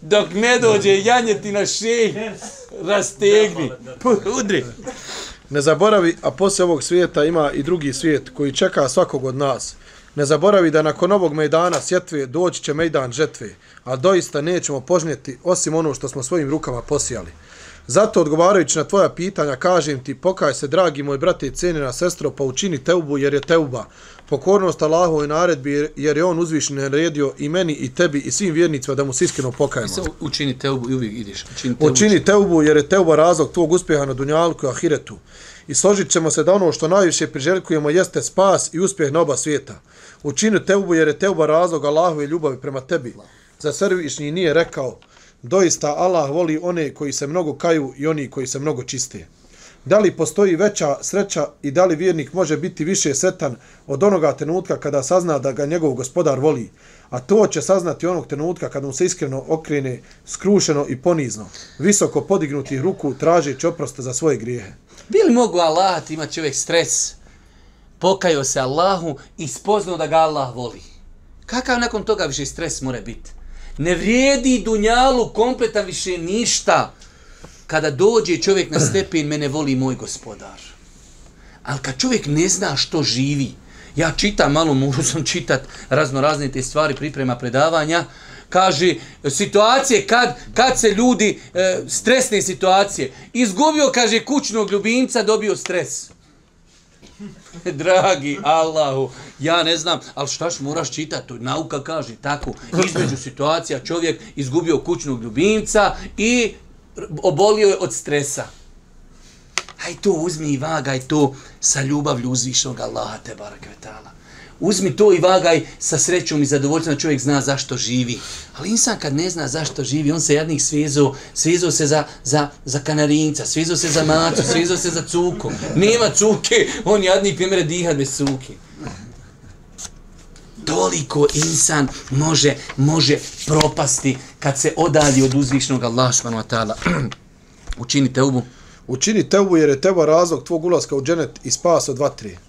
Dok ne dođe janjetina šej, rastegni. Udri. Ne zaboravi, a poslije ovog svijeta ima i drugi svijet koji čeka svakog od nas. Ne zaboravi da nakon ovog mejdana sjetve doći će mejdan žetve, a doista nećemo požnjeti osim ono što smo svojim rukama posijali. Zato odgovarajući na tvoja pitanja kažem ti pokaj se dragi moj brate i cenjena sestro pa učini teubu jer je teuba. pokornost Allahovoj naredbi jer je on uzvišen naredio i meni i tebi i svim vjernicima da mu se iskreno I pokajemo. se učini teubu i uvijek ideš. Učini teubu. Učini teubu jer je teuba razlog tvog uspjeha na dunjalku i ahiretu. I složit ćemo se da ono što najviše priželjkujemo jeste spas i uspjeh na oba svijeta. Učini teubu jer je teuba razlog Allahove ljubavi prema tebi. Za srvišnji nije rekao, doista Allah voli one koji se mnogo kaju i oni koji se mnogo čiste. Da li postoji veća sreća i da li vjernik može biti više sretan od onoga trenutka kada sazna da ga njegov gospodar voli? A to će saznati onog trenutka kada mu se iskreno okrene skrušeno i ponizno, visoko podignutih ruku tražeći oprosta za svoje grijehe. Bi li mogu Allah ima čovjek stres? Pokajao se Allahu i spoznao da ga Allah voli. Kakav nakon toga više stres mora biti? Ne vrijedi dunjalu kompletan više ništa. Kada dođe čovjek na stepen, mene voli moj gospodar. Ali kad čovjek ne zna što živi, ja čitam malo, mogu sam čitat razno razne te stvari, priprema predavanja, kaže situacije kad, kad se ljudi, e, stresne situacije, izgubio, kaže, kućnog ljubimca, dobio stres. Dragi Allahu, ja ne znam, ali štaš moraš čitati, to nauka kaže tako, između situacija čovjek izgubio kućnog ljubimca i obolio je od stresa. Aj to uzmi i vagaj to sa ljubavlju uzvišnog Allaha te barakvetala. Uzmi to i vagaj sa srećom i zadovoljstvom da čovjek zna zašto živi. Ali insan kad ne zna zašto živi, on se jednih svezo, svezo se za, za, za kanarinca, svezo se za macu, svezo se za cuku. Nema cuke, on jadni primere diha bez cuke. Toliko insan može, može propasti kad se odalji od uzvišnog Allaha subhanahu wa ta'ala. Učini teubu. Učini teubu jer je teba razlog tvog ulaska u dženet i spas od vatre.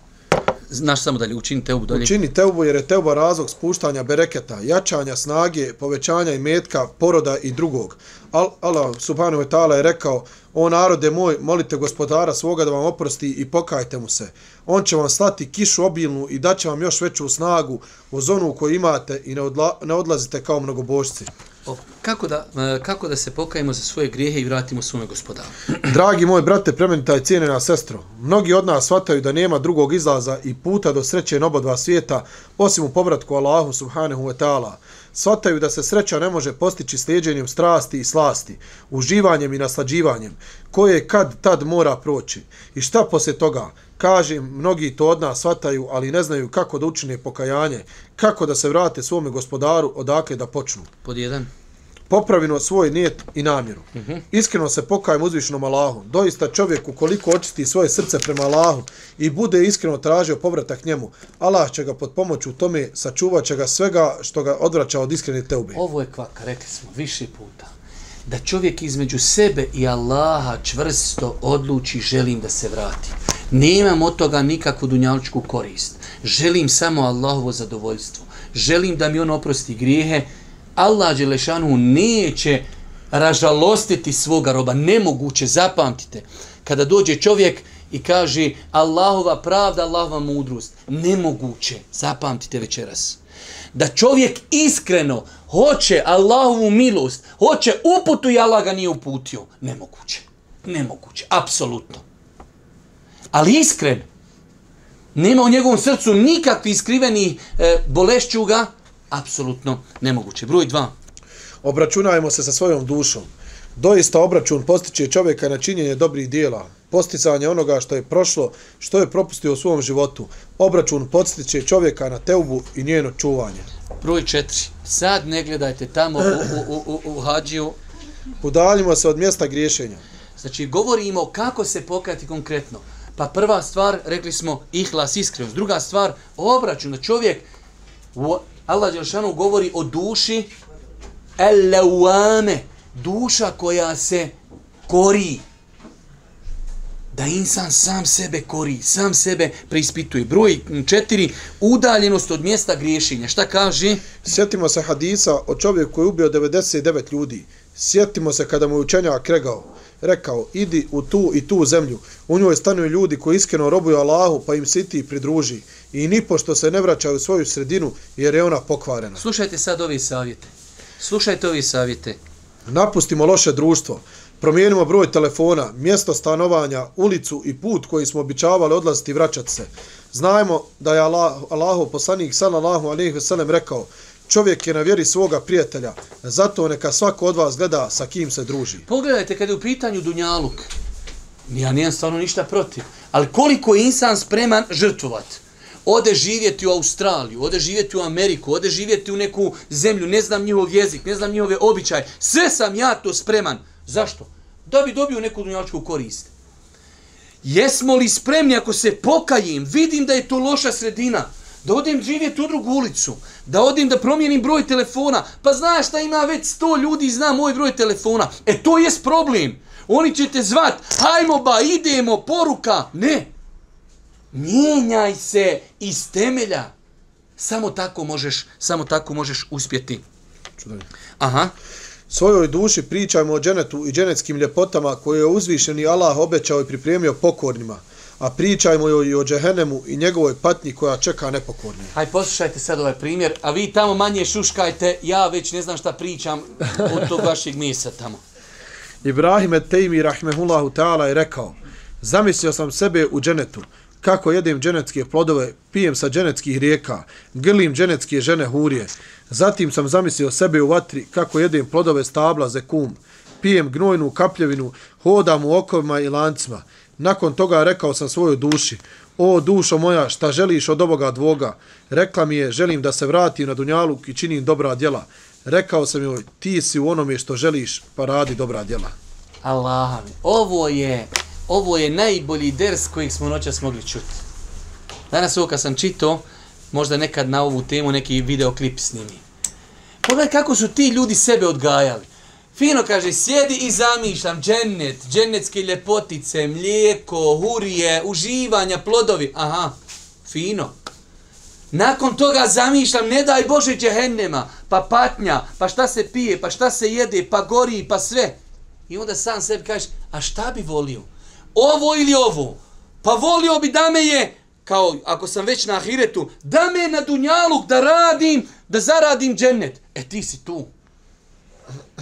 Znaš samo dalje, učini teubu dalje. Učini teubu jer je teuba razlog spuštanja bereketa, jačanja snage, povećanja i metka, poroda i drugog. Al, Allah subhanahu wa ta'ala je rekao, o narode moj, molite gospodara svoga da vam oprosti i pokajte mu se. On će vam slati kišu obilnu i daće vam još veću snagu uz onu koju imate i ne, odla, ne odlazite kao mnogobožci. O, kako, da, e, kako da se pokajemo za svoje grijehe i vratimo svome gospodaru? Dragi moj brate, plemenita i cijenjena sestro, mnogi od nas shvataju da nema drugog izlaza i puta do sreće na oba dva svijeta, osim u povratku Allahu subhanahu wa ta'ala. Shvataju da se sreća ne može postići slijedjenjem strasti i slasti, uživanjem i naslađivanjem, koje kad tad mora proći. I šta poslije toga? Kažem, mnogi to od nas shvataju, ali ne znaju kako da učine pokajanje, kako da se vrate svome gospodaru, odakle da počnu Pod jedan popravimo svoj nijet i namjeru. Mhm. -huh. Iskreno se pokajem uzvišenom Allahu. Doista čovjek ukoliko očisti svoje srce prema Allahu i bude iskreno tražio povratak njemu, Allah će ga pod pomoću u tome sačuvat će ga svega što ga odvraća od iskrene teube. Ovo je kvaka, rekli smo više puta. Da čovjek između sebe i Allaha čvrsto odluči želim da se vrati. Nemam od toga nikakvu dunjaličku korist. Želim samo Allahovo zadovoljstvo. Želim da mi on oprosti grijehe. Allah Đelešanu neće ražalostiti svoga roba. Nemoguće, zapamtite. Kada dođe čovjek i kaže Allahova pravda, Allahova mudrost. Nemoguće, zapamtite večeras. Da čovjek iskreno hoće Allahovu milost, hoće uputu i Allah ga nije uputio. Nemoguće. Nemoguće, apsolutno. Ali iskren, nema u njegovom srcu nikakvi iskriveni e, bolešćuga, apsolutno nemoguće. Broj dva. Obračunajmo se sa svojom dušom. Doista obračun postiče čovjeka na činjenje dobrih dijela, posticanje onoga što je prošlo, što je propustio u svom životu. Obračun postiče čovjeka na teubu i njeno čuvanje. Broj četiri. Sad ne gledajte tamo u, u, u, u hađiju. Udaljimo se od mjesta griješenja. Znači, govorimo kako se pokajati konkretno. Pa prva stvar, rekli smo, ihlas, iskrenost. Druga stvar, obračun. Da čovjek, u- Allah Đelšanu govori o duši, eleuame, duša koja se kori. Da insan sam sebe kori, sam sebe preispituje. Broj četiri, udaljenost od mjesta griješenja. Šta kaže? Sjetimo se hadisa o čovjeku koji je ubio 99 ljudi. Sjetimo se kada mu je učenjak rekao, rekao, idi u tu i tu zemlju. U njoj stanuju ljudi koji iskreno robuju Allahu, pa im se i ti pridruži. I ni pošto se ne vraćaju u svoju sredinu, jer je ona pokvarena. Slušajte sad ove savjete. Slušajte ove savjete. Napustimo loše društvo. Promijenimo broj telefona, mjesto stanovanja, ulicu i put koji smo običavali odlaziti i vraćati se. Znajmo da je Allah, Allahov poslanik sallallahu alejhi ve sellem rekao: Čovjek je na vjeri svoga prijatelja, zato neka svako od vas gleda sa kim se druži. Pogledajte kada je u pitanju Dunjaluk. Ja nijem stvarno ništa protiv. Ali koliko je insan spreman žrtvovati? Ode živjeti u Australiju, ode živjeti u Ameriku, ode živjeti u neku zemlju, ne znam njihov jezik, ne znam njihove običaje. Sve sam ja to spreman. Zašto? Da bi dobio neku dunjaličku korist. Jesmo li spremni ako se pokajim, vidim da je to loša sredina, da odem živjeti u drugu ulicu, da odem da promijenim broj telefona, pa znaš šta ima već sto ljudi zna moj broj telefona. E to jest problem. Oni će te zvat, hajmo ba, idemo, poruka. Ne. Mijenjaj se iz temelja. Samo tako možeš, samo tako možeš uspjeti. Aha. Svojoj duši pričajmo o dženetu i dženetskim ljepotama koje je uzvišeni Allah obećao i pripremio pokornima, a pričajmo joj i o džehennemu i njegovoj patnji koja čeka nepokornije. Hajde, poslušajte sad ovaj primjer, a vi tamo manje šuškajte, ja već ne znam šta pričam od tog vašeg mjesa tamo. Ibrahim et-Tejmi rahmehullahu ta'ala je rekao, zamislio sam sebe u dženetu, kako jedem dženetske plodove, pijem sa dženetskih rijeka, grlim dženetske žene hurije. Zatim sam zamislio sebe u vatri, kako jedem plodove stabla zekum, pijem gnojnu kapljevinu, hodam u okovima i lancima. Nakon toga rekao sam svojoj duši, o dušo moja, šta želiš od ovoga dvoga? Rekla mi je, želim da se vratim na Dunjaluk i činim dobra djela. Rekao sam joj, ti si u onome što želiš, pa radi dobra djela. Allah, ovo je, ovo je najbolji ders kojeg smo noćas mogli čuti. Danas ovo kad sam čitao, možda nekad na ovu temu neki videoklip snimi. Pogledaj kako su ti ljudi sebe odgajali. Fino kaže, sjedi i zamišljam džennet, džennetske ljepotice, mlijeko, hurije, uživanja, plodovi. Aha, fino. Nakon toga zamišljam, ne daj Bože džehennema, pa patnja, pa šta se pije, pa šta se jede, pa gori, pa sve. I onda sam sebi kažeš, a šta bi volio? Ovo ili ovo? Pa volio bi da me je, kao ako sam već na ahiretu, da me je na dunjaluk, da radim, da zaradim džennet. E ti si tu.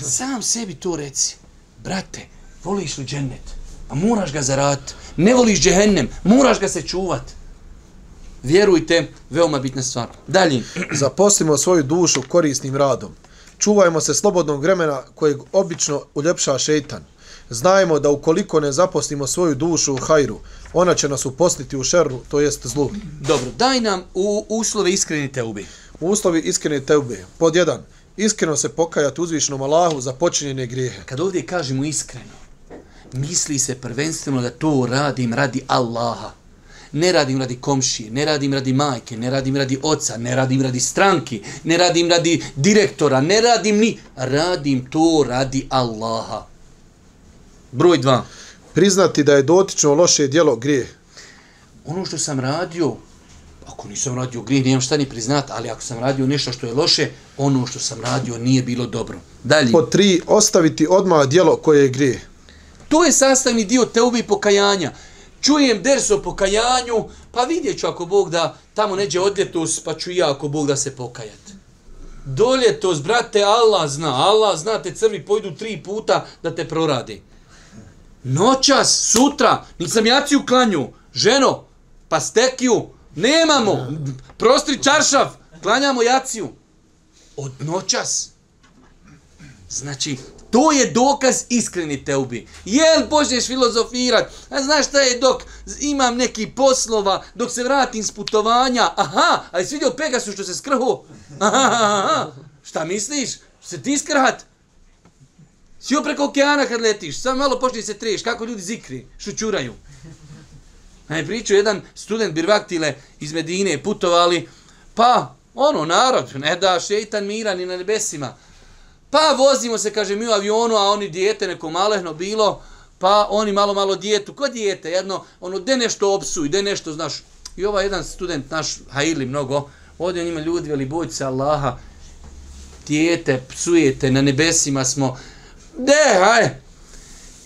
Sam sebi to reci. Brate, voliš li džennet? A moraš ga zaraditi. Ne voliš džehennem, moraš ga se čuvat. Vjerujte, veoma bitna stvar. Dalje. Zaposlimo svoju dušu korisnim radom. Čuvajmo se slobodnog vremena kojeg obično uljepša šeitan. Znajmo da ukoliko ne zaposlimo svoju dušu u hajru, ona će nas uposliti u šerru, to jest zlu. Dobro, daj nam u uslove iskreni teubi. Uslovi iskrene teube. Pod jedan. Iskreno se pokajati uzvišnom Allahu za počinjene grijehe. Kad ovdje kažemo iskreno, misli se prvenstveno da to radim radi Allaha. Ne radim radi komšije, ne radim radi majke, ne radim radi oca, ne radim radi stranki, ne radim radi direktora, ne radim ni... Radim to radi Allaha. Broj dva. Priznati da je dotično loše djelo grijeh. Ono što sam radio, ako nisam radio grijeh, nijem šta ni priznat, ali ako sam radio nešto što je loše, ono što sam radio nije bilo dobro. Dalje. Pod tri. Ostaviti odmah djelo koje je grijeh. To je sastavni dio teube i pokajanja. Čujem ders o pokajanju, pa vidjet ću ako Bog da tamo neđe odljetos, pa ću i ja ako Bog da se pokajat. Doljetos, brate, Allah zna, Allah zna, te crvi pojdu tri puta da te proradi. Noćas, sutra, nisam jaci u klanju, ženo, pa stekiju, nemamo, prostri čaršav, klanjamo jaciju. Od noćas. Znači, to je dokaz iskreni teubi. Jel počneš filozofirat? A znaš šta je dok imam neki poslova, dok se vratim s putovanja? Aha, a jesi vidio Pegasu što se skrhu? Aha, aha, aha. Šta misliš? Se ti skrhat? Sio preko okeana kad letiš, samo malo počni se treš, kako ljudi zikri, šućuraju. Aj priču jedan student Birvaktile iz Medine putovali, pa ono narod, ne da šeitan mira ni na nebesima. Pa vozimo se, kaže, mi u avionu, a oni dijete neko malehno bilo, pa oni malo malo dijetu, ko dijete, jedno, ono, de nešto opsuj, de nešto, znaš. I ovaj jedan student naš, Haili mnogo, ovdje on ima ljudi, veli, bojte se Allaha, dijete, psujete, na nebesima smo, de, haj,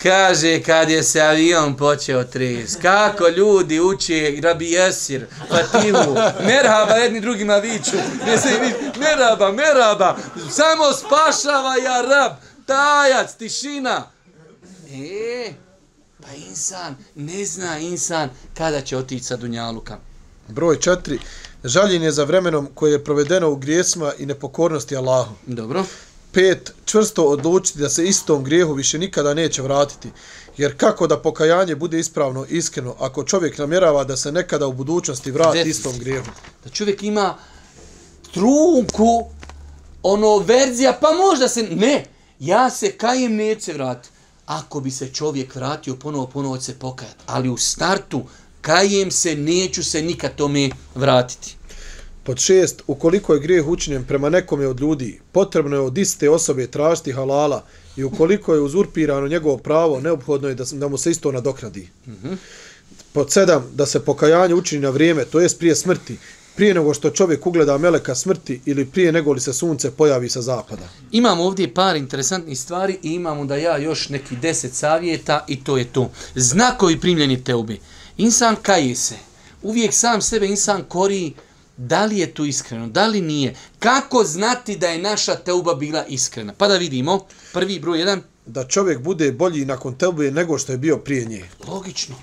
Kaže, kad je se avion počeo tres, kako ljudi uče Rabi Jesir, Fatihu, merhaba jedni drugima viču, ne se viču, merhaba, merhaba, samo spašava ja rab, tajac, tišina. E, pa insan, ne zna insan kada će otići sa Dunjaluka. Broj četiri. Žaljenje za vremenom koje je provedeno u grijesima i nepokornosti Allahu. Dobro. Pet. Čvrsto odlučiti da se istom grijehu više nikada neće vratiti. Jer kako da pokajanje bude ispravno, iskreno, ako čovjek namjerava da se nekada u budućnosti vrati Definitivno. istom grijehu. Da čovjek ima trunku, ono, verzija, pa možda se, ne, ja se kajem, neće se vratiti. Ako bi se čovjek vratio, ponovo, ponovo se pokajati. Ali u startu, kajem se, neću se nikad tome vratiti. Pod šest, ukoliko je grijeh učinjen prema nekome od ljudi, potrebno je od iste osobe tražiti halala i ukoliko je uzurpirano njegovo pravo, neophodno je da, da mu se isto nadoknadi. Mm -hmm. Pod sedam, da se pokajanje učini na vrijeme, to jest prije smrti, prije nego što čovjek ugleda meleka smrti ili prije nego li se sunce pojavi sa zapada. Imamo ovdje par interesantnih stvari i imamo da ja još neki deset savjeta i to je to. Znakovi primljeni teubi. Insan kaje se. Uvijek sam sebe insan kori da li je to iskreno, da li nije. Kako znati da je naša teuba bila iskrena? Pa da vidimo. Prvi broj jedan. Da čovjek bude bolji nakon teube nego što je bio prije nje. Logično.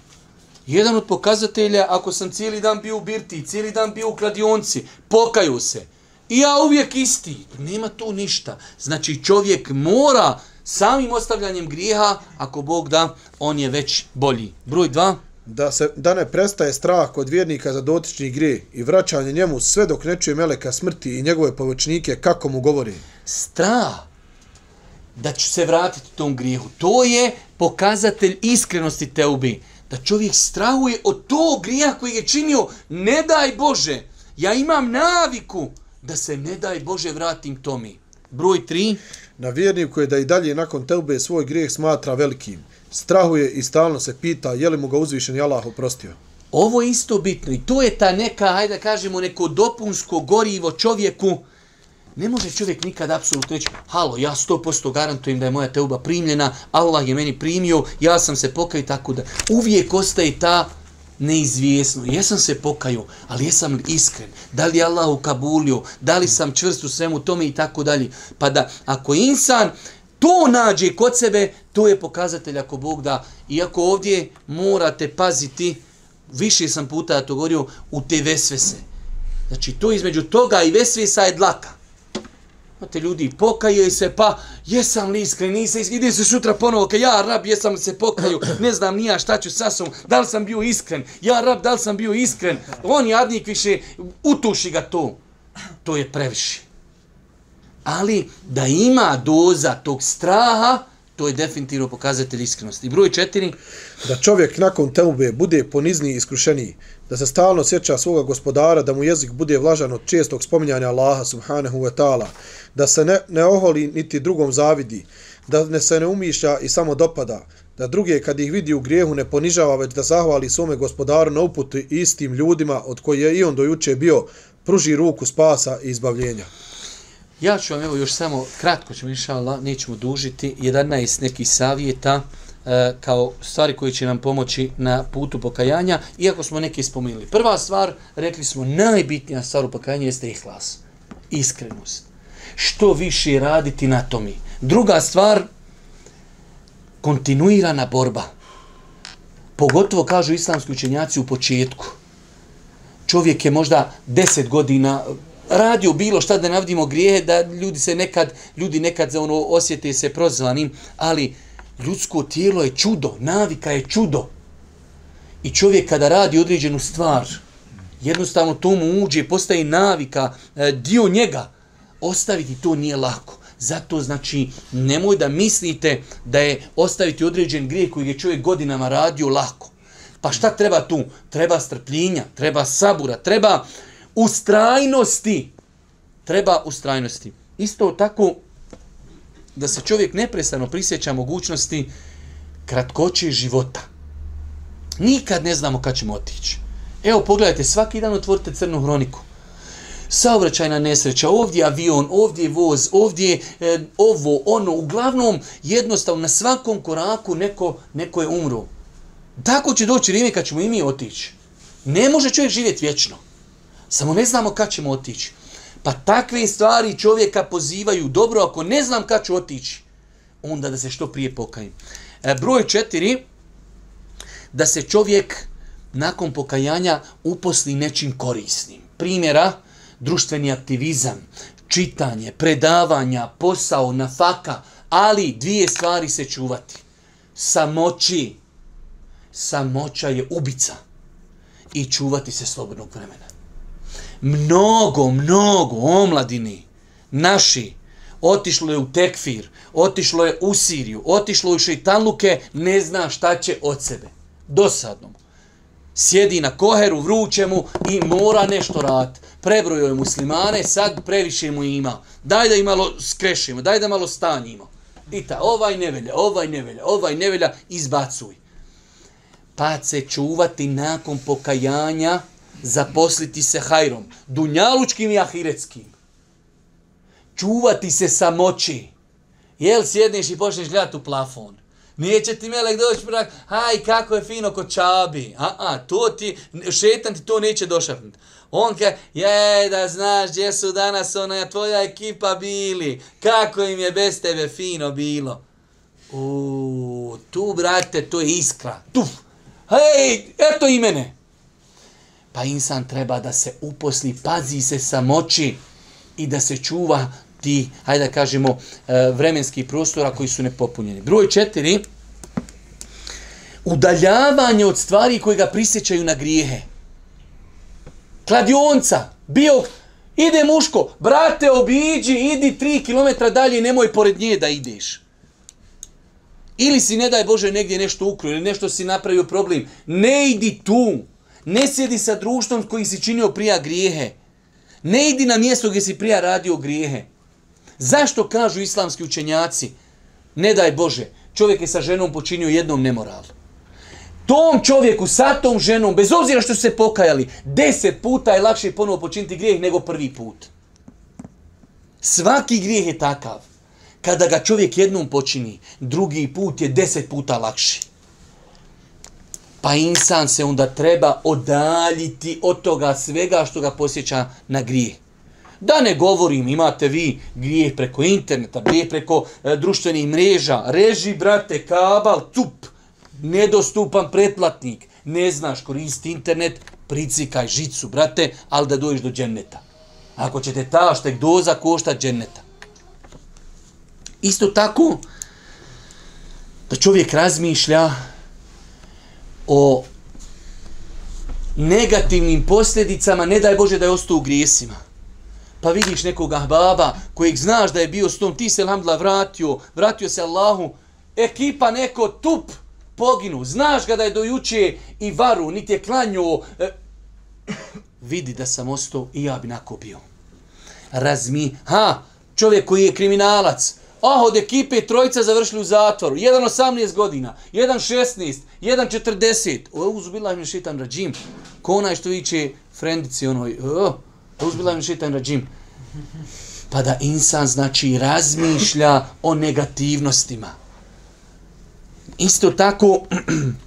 Jedan od pokazatelja, ako sam cijeli dan bio u birti, cijeli dan bio u kladionci, pokaju se. I ja uvijek isti. Nema tu ništa. Znači čovjek mora samim ostavljanjem grijeha, ako Bog da, on je već bolji. Broj dva. Da, se, da ne prestaje strah kod vjernika za dotični grije i vraćanje njemu sve dok ne čuje meleka smrti i njegove pomoćnike kako mu govori. Strah da ću se vratiti tom grijehu. To je pokazatelj iskrenosti teubi. Da čovjek strahuje od tog grija koji je činio, ne daj Bože. Ja imam naviku da se ne daj Bože vratim tomi. Broj tri. Na vjerniku je da i dalje nakon teube svoj grijeh smatra velikim. Strahuje i stalno se pita je li mu ga uzvišeni Allah oprostio. Ovo je isto bitno i to je ta neka, hajde da kažemo, neko dopunsko gorivo čovjeku. Ne može čovjek nikad apsolutno reći, halo, ja 100% garantujem da je moja teuba primljena, Allah je meni primio, ja sam se pokaju i tako da. Uvijek ostaje ta neizvjesno. Jesam se pokaju, ali jesam li iskren? Da li je Allah ukabulio? Da li sam čvrst u svemu tome i tako dalje? Pa da, ako insan to nađe kod sebe, to je pokazatelj ako Bog da. Iako ovdje morate paziti, više sam puta to govorio, u te vesvese. Znači, to između toga i vesvesa je dlaka. Znate, ljudi pokaju se, pa jesam li iskren, nisam iskren, idem se sutra ponovo, ka ja rab, jesam li se pokaju, ne znam nija šta ću sa sobom, da li sam bio iskren, ja rab, da li sam bio iskren, on jadnik više, utuši ga to. To je previše. Ali da ima doza tog straha, to je definitivno pokazatelj iskrenosti. I broj četiri, Da čovjek nakon teube bude ponizniji i iskrušeniji, da se stalno sjeća svoga gospodara, da mu jezik bude vlažan od čestog spominjanja Allaha subhanahu wa ta'ala, da se ne, ne oholi niti drugom zavidi, da ne se ne umišlja i samo dopada, da druge kad ih vidi u grijehu ne ponižava, već da zahvali svome gospodaru na uputu istim ljudima od koji je i on dojuče bio, pruži ruku spasa i izbavljenja. Ja ću vam evo još samo kratko ćemo inša Allah, nećemo dužiti, 11 nekih savjeta e, kao stvari koji će nam pomoći na putu pokajanja, iako smo neke spomenuli. Prva stvar, rekli smo, najbitnija stvar u pokajanju jeste ihlas, iskrenost. Što više raditi na tomi. Druga stvar, kontinuirana borba. Pogotovo kažu islamski učenjaci u početku. Čovjek je možda 10 godina radio bilo šta da navdimo grijehe, da ljudi se nekad, ljudi nekad za ono osjete se prozvanim, ali ljudsko tijelo je čudo, navika je čudo. I čovjek kada radi određenu stvar, jednostavno to mu uđe, postaje navika, e, dio njega, ostaviti to nije lako. Zato znači nemoj da mislite da je ostaviti određen grijeh koji je čovjek godinama radio lako. Pa šta treba tu? Treba strpljenja, treba sabura, treba ustrajnosti. Treba ustrajnosti. Isto tako da se čovjek neprestano prisjeća mogućnosti kratkoće života. Nikad ne znamo kad ćemo otići. Evo pogledajte, svaki dan otvorite crnu hroniku. Saobraćajna nesreća, ovdje avion, ovdje voz, ovdje e, ovo, ono, uglavnom jednostavno na svakom koraku neko, neko je umro. Tako će doći vrijeme kad ćemo i mi otići. Ne može čovjek živjeti vječno. Samo ne znamo kad ćemo otići. Pa takve stvari čovjeka pozivaju dobro, ako ne znam kad ću otići, onda da se što prije pokajim. E, broj četiri, da se čovjek nakon pokajanja uposli nečim korisnim. Primjera, društveni aktivizam, čitanje, predavanja, posao, nafaka, ali dvije stvari se čuvati. Samoći, samoća je ubica i čuvati se slobodnog vremena. Mnogo, mnogo omladini naši otišlo je u tekfir, otišlo je u Siriju, otišlo je u šeitanluke, ne zna šta će od sebe. Dosadno. Sjedi na koheru, vruće mu i mora nešto rad. Prebrojo je muslimane, sad previše mu ima. Daj da i malo skrešimo, daj da malo stanjimo. I ta, ovaj nevelja, ovaj nevelja, ovaj nevelja, izbacuj. Pa se čuvati nakon pokajanja, zaposliti se hajrom, dunjalučkim i ahiretskim. Čuvati se samoći. Jel sjedneš i počneš gledati u plafon? Neće ti melek doći prak, haj kako je fino kod čabi. A, a, to ti, šetan ti to neće došapnuti. On kaže, je, da znaš gdje su danas ona tvoja ekipa bili. Kako im je bez tebe fino bilo. U, tu, brate, to je iskra. tuf. Hej, eto i mene. Pa insan treba da se uposli, pazi se samoći i da se čuva ti, hajde da kažemo, e, vremenski prostora koji su nepopunjeni. Broj četiri, udaljavanje od stvari koje ga prisjećaju na grijehe. Kladionca, bio, ide muško, brate, obiđi, idi tri kilometra dalje, nemoj pored nje da ideš. Ili si, ne daj Bože, negdje nešto ukrio, ili nešto si napravio problem. Ne idi tu. Ne sjedi sa društvom koji si činio prija grijehe. Ne idi na mjesto gdje si prija radio grijehe. Zašto kažu islamski učenjaci? Ne daj Bože, čovjek je sa ženom počinio jednom nemoralu. Tom čovjeku sa tom ženom, bez obzira što su se pokajali, deset puta je lakše ponovo počiniti grijeh nego prvi put. Svaki grijeh je takav. Kada ga čovjek jednom počini, drugi put je deset puta lakši. Pa insan se onda treba odaljiti od toga svega što ga posjeća na grijeh. Da ne govorim, imate vi grijeh preko interneta, grijeh preko e, društvenih mreža, reži, brate, kabal, tup, nedostupan pretplatnik, ne znaš koristi internet, pricikaj žicu, brate, ali da dođeš do dženneta. Ako ćete ta štek doza košta dženneta. Isto tako, da čovjek razmišlja o negativnim posljedicama, ne daj Bože da je ostao u grijesima. Pa vidiš nekog ahbaba kojeg znaš da je bio s tom, ti se alhamdulillah vratio, vratio se Allahu, ekipa neko tup poginu, znaš ga da je dojuče i varu, niti je klanju, e, vidi da sam ostao i ja bi nakopio. Razmi, ha, čovjek koji je kriminalac, ah, od ekipe trojica završili u zatvoru, jedan 18 godina, jedan 16, jedan 40, o, uzubila im šitan rađim, ko onaj što viće frendici onoj, O, Uzbila im šitan rađim. Pa da insan znači razmišlja o negativnostima. Isto tako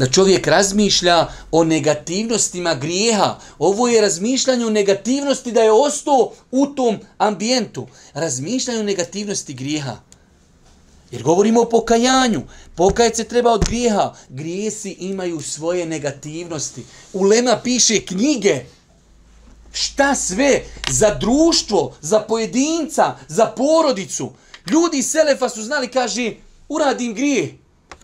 da čovjek razmišlja o negativnostima grijeha. Ovo je razmišljanje o negativnosti da je ostao u tom ambijentu. Razmišljanje o negativnosti grijeha. Jer govorimo o pokajanju. Pokajat se treba od grijeha. Grijesi imaju svoje negativnosti. Ulema piše knjige Šta sve za društvo, za pojedinca, za porodicu. Ljudi Selefa su znali, kaže, uradim grije,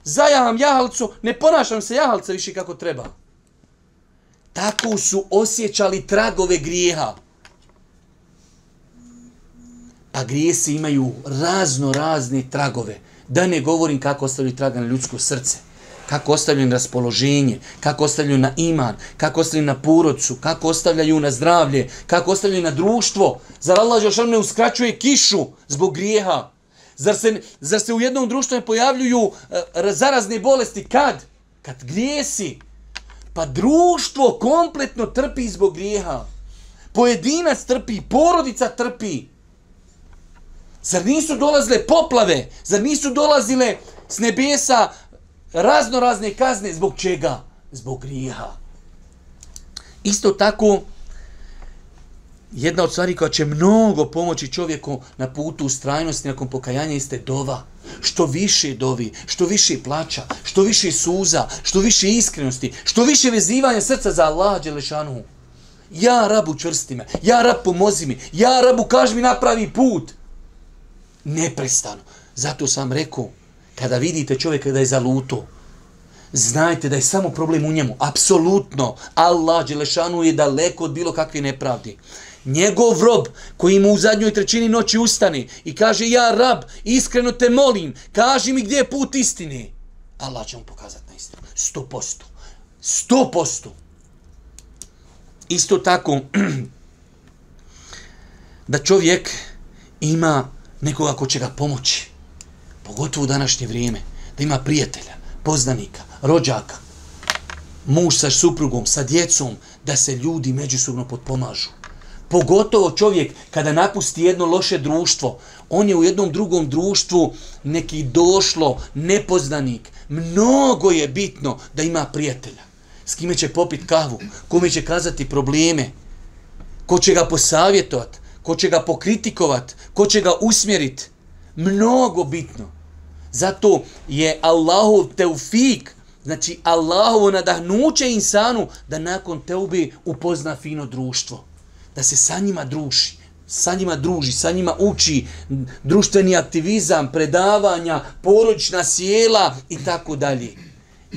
zajaham jahalcu, ne ponašam se jahalca više kako treba. Tako su osjećali tragove grijeha. Pa grijesi imaju razno razne tragove. Da ne govorim kako ostavljaju traga na ljudsko srce kako ostavljaju na raspoloženje, kako ostavljaju na iman, kako ostavljaju na porodcu, kako ostavljaju na zdravlje, kako ostavljaju na društvo. Zar Allah Žešan ne uskraćuje kišu zbog grijeha? Zar se, zar se u jednom društvu ne pojavljuju uh, zarazne bolesti? Kad? Kad grijesi. Pa društvo kompletno trpi zbog grijeha. Pojedinac trpi, porodica trpi. Zar nisu dolazile poplave? Zar nisu dolazile s nebesa razno razne kazne zbog čega? Zbog grijeha. Isto tako, jedna od stvari koja će mnogo pomoći čovjeku na putu ustrajnosti nakon pokajanja jeste dova. Što više dovi, što više plaća, što više suza, što više iskrenosti, što više vezivanja srca za Allah Đelešanu. Ja rabu čvrsti me, ja rab pomozi mi, ja rabu kaži mi napravi put. Neprestano. Zato sam rekao, kada vidite čovjeka da je zaluto, znajte da je samo problem u njemu. Apsolutno. Allah Đelešanu je daleko od bilo kakve nepravdi. Njegov rob koji mu u zadnjoj trećini noći ustane i kaže ja rab, iskreno te molim, kaži mi gdje je put istine. Allah će mu pokazati na istinu. Sto posto. Sto posto. Isto tako, da čovjek ima nekoga ko će ga pomoći, pogotovo u današnje vrijeme, da ima prijatelja, poznanika, rođaka, muž sa suprugom, sa djecom, da se ljudi međusobno potpomažu. Pogotovo čovjek kada napusti jedno loše društvo, on je u jednom drugom društvu neki došlo, nepoznanik. Mnogo je bitno da ima prijatelja. S kime će popit kavu, kome će kazati probleme, ko će ga posavjetovat, ko će ga pokritikovat, ko će ga usmjerit. Mnogo bitno. Zato je Allahov teufik, znači Allahovo nadahnuće insanu da nakon teubi upozna fino društvo da se sa njima druži, sa njima druži, sa njima uči društveni aktivizam, predavanja, porodična sjela i tako dalje.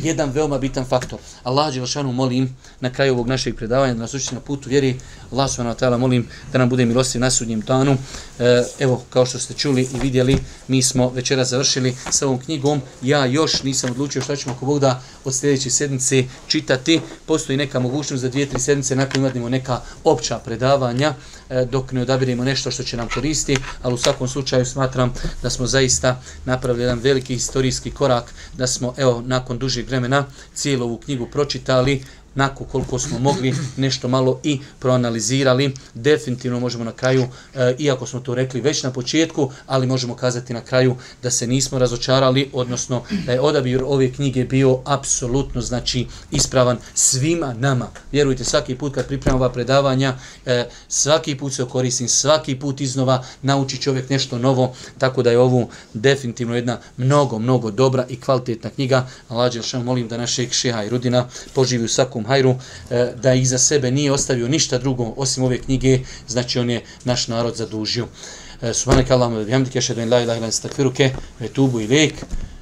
Jedan veoma bitan faktor. Allah Đelšanu molim na kraju ovog našeg predavanja da nas uči na putu vjeri. Allah subhanahu wa ta'ala molim da nam bude milostiv na sudnjem danu. E, evo, kao što ste čuli i vidjeli, mi smo večera završili sa ovom knjigom. Ja još nisam odlučio šta ćemo ako Bog da od sljedeće sedmice čitati. Postoji neka mogućnost za dvije, tri sedmice nakon imadimo neka opća predavanja E, dok ne odabirimo nešto što će nam koristi, ali u svakom slučaju smatram da smo zaista napravili jedan veliki historijski korak, da smo, evo, nakon dužeg vremena cijelu ovu knjigu pročitali, nakon koliko smo mogli nešto malo i proanalizirali. Definitivno možemo na kraju, e, iako smo to rekli već na početku, ali možemo kazati na kraju da se nismo razočarali, odnosno da je odabir ove knjige bio apsolutno znači ispravan svima nama. Vjerujte, svaki put kad pripremam ova predavanja, e, svaki put se koristim, svaki put iznova nauči čovjek nešto novo, tako da je ovo definitivno jedna mnogo, mnogo dobra i kvalitetna knjiga. Allah, molim da našeg šeha i rudina poživi u svakom hajru, e, da ih za sebe nije ostavio ništa drugo osim ove knjige, znači on je naš narod zadužio. E, Subhanak Allahumma bihamdika ashhadu an la ilaha illa anta astaghfiruka wa atubu ilaik.